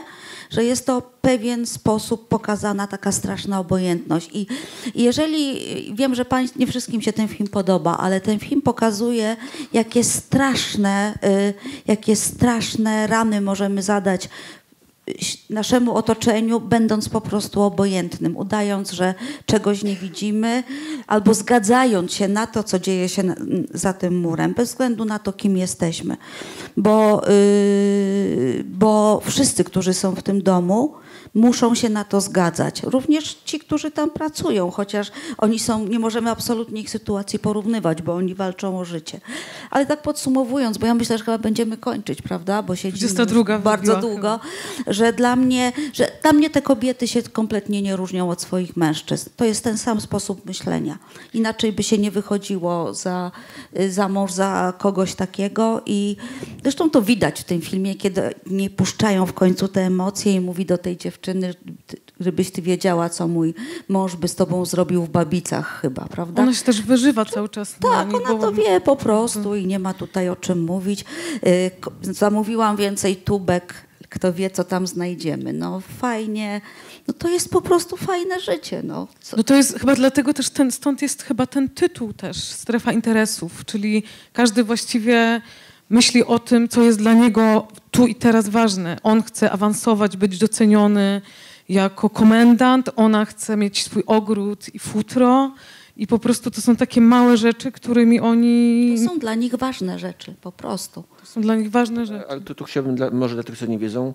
że jest to pewien sposób pokazana taka straszna obojętność. I jeżeli wiem, że pań, nie wszystkim się ten film podoba, ale ten film pokazuje, jakie straszne, y, jakie straszne rany możemy zadać naszemu otoczeniu, będąc po prostu obojętnym, udając, że czegoś nie widzimy, albo zgadzając się na to, co dzieje się za tym murem, bez względu na to, kim jesteśmy. Bo, yy, bo wszyscy, którzy są w tym domu, muszą się na to zgadzać. Również ci, którzy tam pracują, chociaż oni są, nie możemy absolutnie ich sytuacji porównywać, bo oni walczą o życie. Ale tak podsumowując, bo ja myślę, że chyba będziemy kończyć, prawda? Bo siedzimy 22 już bardzo długo, że dla mnie, że dla mnie te kobiety się kompletnie nie różnią od swoich mężczyzn. To jest ten sam sposób myślenia. Inaczej by się nie wychodziło za, za mąż, za kogoś takiego i zresztą to widać w tym filmie, kiedy nie puszczają w końcu te emocje i mówi do tej dziewczyny, ty- żebyś ty wiedziała, co mój mąż by z tobą zrobił w babicach chyba, prawda? ona się też wyżywa cały czas na Tak, ona to wie po prostu i nie ma tutaj o czym mówić. Y, Zamówiłam więcej tubek, kto wie, co tam znajdziemy. No fajnie, no to jest po prostu fajne życie. No. Co, No to jest chyba dlatego też ten, stąd jest chyba ten tytuł też, strefa interesów, czyli każdy właściwie myśli o tym, co jest dla niego tu i teraz ważne. On chce awansować, być doceniony jako komendant, ona chce mieć swój ogród i futro i po prostu to są takie małe rzeczy, którymi oni... to są dla nich ważne rzeczy, po prostu. To są dla nich ważne rzeczy. Ale tu, tu chciałbym, dla, może dla tych, co nie wiedzą,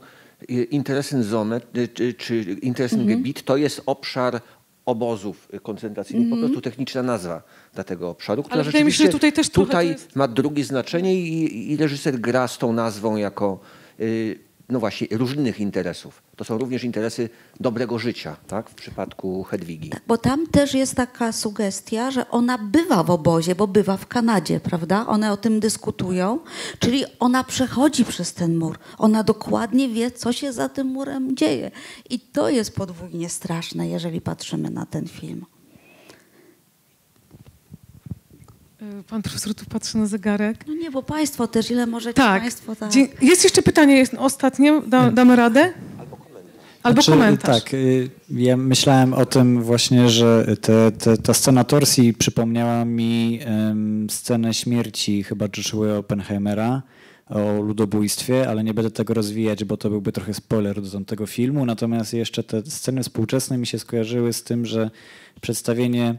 Interessenzone y, czy, czy Interessengebiet to jest obszar obozów koncentracyjnych, po prostu techniczna nazwa dla tego obszaru, która mi się, że rzeczywiście tutaj też tutaj jest- ma drugie znaczenie i, i reżyser gra z tą nazwą jako y, no właśnie różnych interesów. To są również interesy dobrego życia, tak? W przypadku Hedwigi. Tak, bo tam też jest taka sugestia, że ona bywa w obozie, bo bywa w Kanadzie, prawda? One o tym dyskutują, czyli ona przechodzi przez ten mur. Ona dokładnie wie, co się za tym murem dzieje. I to jest podwójnie straszne, jeżeli patrzymy na ten film. Y, Pan profesor tu patrzy na zegarek. No nie, bo państwo też, ile możecie Tak. państwo... Tak. Jest jeszcze pytanie, jest ostatnie, da, damy radę? Albo Znaczy, komentarz. Tak, y, ja myślałem o tym właśnie, że te, te, ta scena torsji przypomniała mi em, scenę śmierci chyba Joshua Oppenheimera o ludobójstwie, ale nie będę tego rozwijać, bo to byłby trochę spoiler do tamtego filmu. Natomiast jeszcze te sceny współczesne mi się skojarzyły z tym, że przedstawienie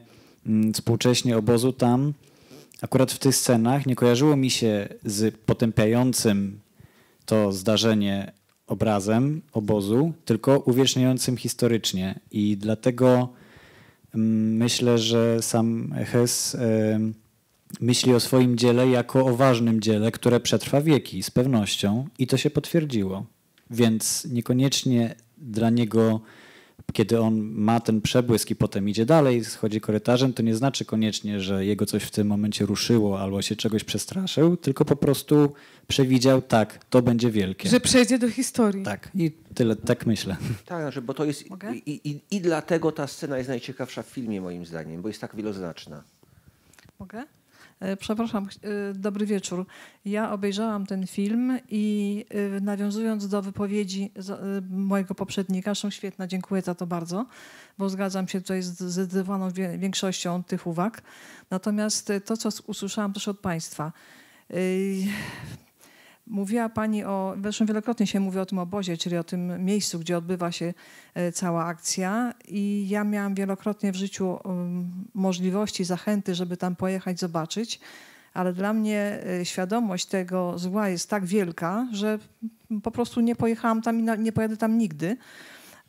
mm, współcześnie obozu tam, akurat w tych scenach nie kojarzyło mi się z potępiającym to zdarzenie obrazem obozu, tylko uwieczniającym historycznie. I dlatego mm, myślę, że sam Hess myśli o swoim dziele jako o ważnym dziele, które przetrwa wieki z pewnością i to się potwierdziło. Więc niekoniecznie dla niego, kiedy on ma ten przebłysk i potem idzie dalej, schodzi korytarzem, to nie znaczy koniecznie, że jego coś w tym momencie ruszyło albo się czegoś przestraszył, tylko po prostu przewidział, tak, to będzie wielkie. Że przejdzie do historii. Tak, i tyle, tak myślę. Tak, znaczy, bo to jest. I, i, I dlatego ta scena jest najciekawsza w filmie, moim zdaniem, bo jest tak wieloznaczna. Mogę? E, Przepraszam, e, dobry wieczór. Ja obejrzałam ten film i e, nawiązując do wypowiedzi mojego poprzednika, zresztą świetna, dziękuję za to bardzo, bo zgadzam się tutaj z zdecydowaną większością tych uwag. Natomiast to, co usłyszałam też od Państwa. Mówiła Pani o, zresztą wielokrotnie się mówi o tym obozie, czyli o tym miejscu, gdzie odbywa się e, cała akcja. I ja miałam wielokrotnie w życiu um, możliwości, zachęty, żeby tam pojechać, zobaczyć, ale dla mnie e, świadomość tego zła jest tak wielka, że po prostu nie pojechałam tam i nie pojadę tam nigdy,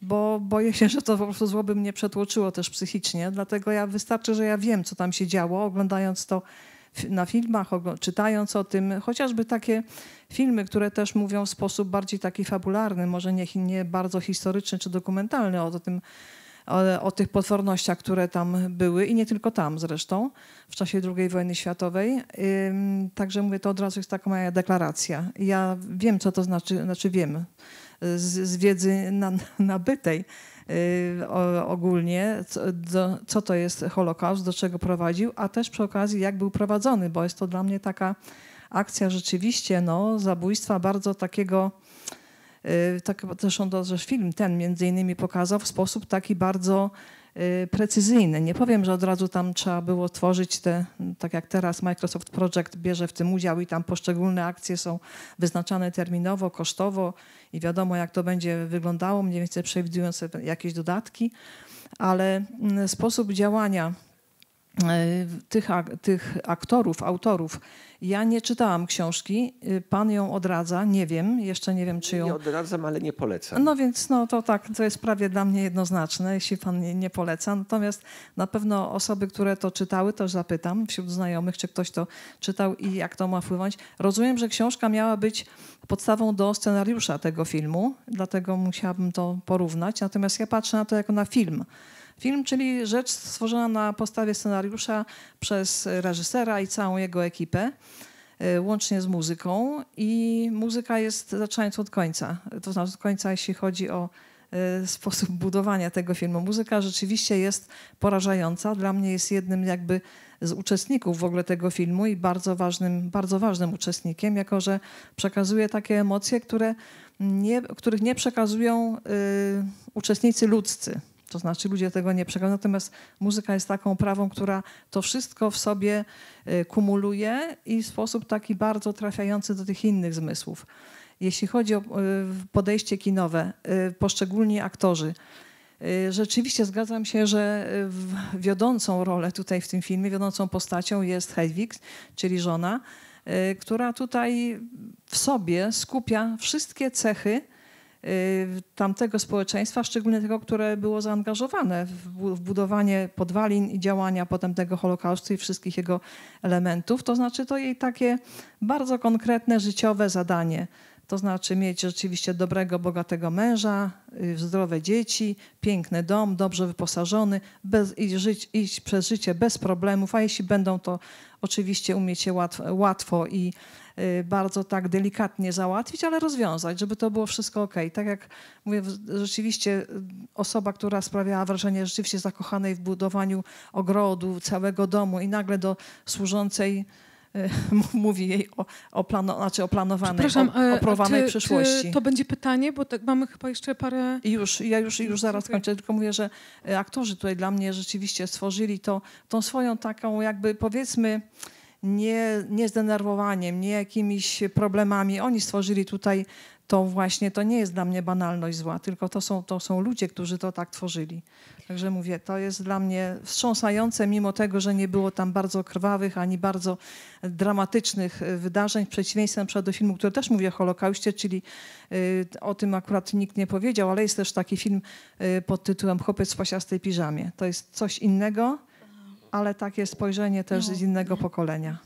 bo boję się, że to po prostu zło by mnie przetłoczyło też psychicznie, dlatego ja wystarczy, że ja wiem, co tam się działo, oglądając to na filmach, czytając o tym, chociażby takie filmy, które też mówią w sposób bardziej taki fabularny, może nie, nie bardzo historyczny czy dokumentalny o tym, o, o tych potwornościach, które tam były i nie tylko tam zresztą w czasie II wojny światowej. Ym, Także mówię, to od razu jest taka moja deklaracja. Ja wiem, co to znaczy, znaczy wiem z, z wiedzy na, nabytej ogólnie, co, to jest Holokaust, do czego prowadził, a też przy okazji jak był prowadzony, bo jest to dla mnie taka akcja rzeczywiście no, zabójstwa bardzo takiego, y, tak, zresztą to też film ten między innymi pokazał w sposób taki bardzo y, precyzyjny. Nie powiem, że od razu tam trzeba było tworzyć te, tak jak teraz Microsoft Project bierze w tym udział i tam poszczególne akcje są wyznaczane terminowo, kosztowo i wiadomo jak to będzie wyglądało, mniej więcej przewidując jakieś dodatki, ale mm, sposób działania tych, ak- tych aktorów, autorów. Ja nie czytałam książki, y, pan ją odradza, nie wiem, jeszcze nie wiem czy ją... Nie odradzam, ale nie polecam. No więc no, to tak, to jest prawie dla mnie jednoznaczne, jeśli pan nie, nie poleca. Natomiast na pewno osoby, które to czytały, też zapytam wśród znajomych, czy ktoś to czytał i jak to ma wpłynąć. Rozumiem, że książka miała być podstawą do scenariusza tego filmu, dlatego musiałabym to porównać. Natomiast ja patrzę na to jako na film. Film, czyli rzecz stworzona na podstawie scenariusza przez reżysera i całą jego ekipę, y, łącznie z muzyką. I muzyka jest zaczynając od końca, to znaczy od końca, jeśli chodzi o y, sposób budowania tego filmu. Muzyka rzeczywiście jest porażająca. Dla mnie jest jednym jakby z uczestników w ogóle tego filmu i bardzo ważnym, bardzo ważnym uczestnikiem, jako że przekazuje takie emocje, które nie, których nie przekazują y, uczestnicy ludzcy. To znaczy ludzie tego nie przekazują, natomiast muzyka jest taką prawą, która to wszystko w sobie y, kumuluje i w sposób taki bardzo trafiający do tych innych zmysłów. Jeśli chodzi o y, podejście kinowe, y, poszczególni aktorzy, Rzeczywiście zgadzam się, że wiodącą rolę tutaj w tym filmie, wiodącą postacią jest Hedwig, czyli żona, która tutaj w sobie skupia wszystkie cechy tamtego społeczeństwa, szczególnie tego, które było zaangażowane w bu- w budowanie podwalin i działania potem tego Holokaustu i wszystkich jego elementów. To znaczy to jej takie bardzo konkretne życiowe zadanie. To znaczy mieć rzeczywiście dobrego, bogatego męża, y, zdrowe dzieci, piękny dom, dobrze wyposażony bez, i żyć, iść przez życie bez problemów, a jeśli będą to oczywiście umieć się łatwo, łatwo i y, bardzo tak delikatnie załatwić, ale rozwiązać, żeby to było wszystko ok. Tak jak mówię, rzeczywiście y, osoba, która sprawiała wrażenie rzeczywiście zakochanej w budowaniu ogrodu, całego domu i nagle do służącej y, mówi jej o, o, plano, znaczy o planowanej, o, e, o przyszłości. To będzie pytanie, bo tak mamy chyba jeszcze parę... I już, ja już, już zaraz Okej. kończę, tylko mówię, że aktorzy tutaj dla mnie rzeczywiście stworzyli to, tą swoją taką jakby powiedzmy nie, nie zdenerwowaniem, nie jakimiś problemami. Oni stworzyli tutaj to właśnie, to nie jest dla mnie banalność zła, tylko to są, to są ludzie, którzy to tak tworzyli. Także mówię, to jest dla mnie wstrząsające, mimo tego, że nie było tam bardzo krwawych ani bardzo dramatycznych wydarzeń, w przeciwieństwie do filmu, który też mówi o Holokauście, czyli y, o tym akurat nikt nie powiedział, ale jest też taki film y, pod tytułem Chłopiec w pasiastej piżamie. To jest coś innego, ale takie spojrzenie też z innego pokolenia.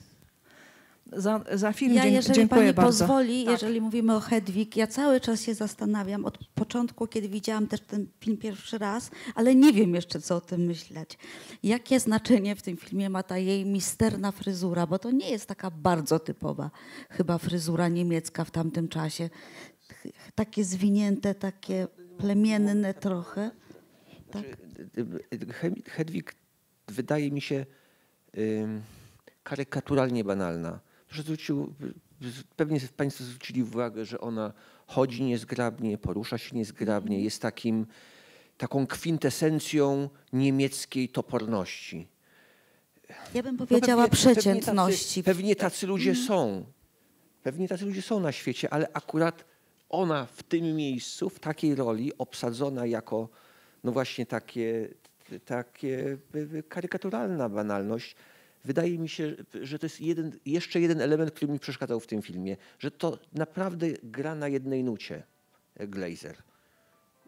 Za, za film Ja, jeżeli dziękuję pani bardzo. pozwoli, Tak. jeżeli mówimy o Hedwig, ja cały czas się zastanawiam od początku, kiedy widziałam też ten film pierwszy raz, ale nie wiem jeszcze, co o tym myśleć. Jakie znaczenie w tym filmie ma ta jej misterna fryzura, bo to nie jest taka bardzo typowa chyba fryzura niemiecka w tamtym czasie. Takie zwinięte, takie plemienne trochę. Tak? He- Hedwig wydaje mi się karykaturalnie banalna. Proszę zwrócił, pewnie Państwo zwrócili uwagę, że ona chodzi niezgrabnie, porusza się niezgrabnie, jest takim, taką kwintesencją niemieckiej toporności. Ja bym No powiedziała pewnie- pewnie przeciętności. Tacy, pewnie tacy ludzie są. Pewnie tacy ludzie są na świecie, ale akurat ona w tym miejscu, w takiej roli obsadzona jako no właśnie takie, takie karykaturalna banalność. Wydaje mi się, że to jest jeden, jeszcze jeden element, który mi przeszkadzał w tym filmie, że to naprawdę gra na jednej nucie Glazer.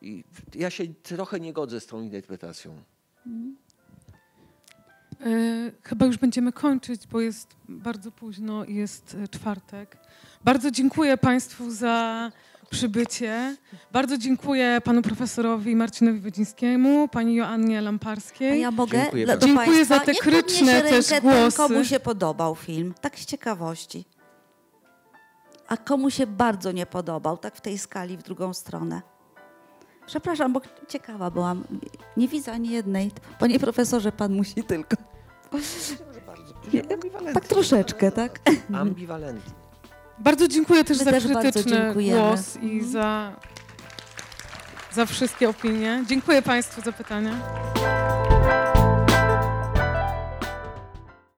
I ja się trochę nie godzę z tą interpretacją. E, chyba już będziemy kończyć, bo jest bardzo późno i jest e, czwartek. Bardzo dziękuję Państwu za przybycie. Bardzo dziękuję panu profesorowi Marcinowi Wodzińskiemu, pani Joannie A Lamparskiej. ja mogę Dziękuję dla- Dziękuję za te Niech podniesie też rękę ten, głosy. komu się podobał film, tak z ciekawości. A komu się bardzo nie podobał, tak w tej skali w drugą stronę. Przepraszam, bo ciekawa byłam. Nie widzę ani jednej. Panie profesorze, pan musi tylko. Tak troszeczkę, tak? Ambiwalentny. Bardzo dziękuję też My za też krytyczny głos i za, za wszystkie opinie. Dziękuję Państwu za pytania.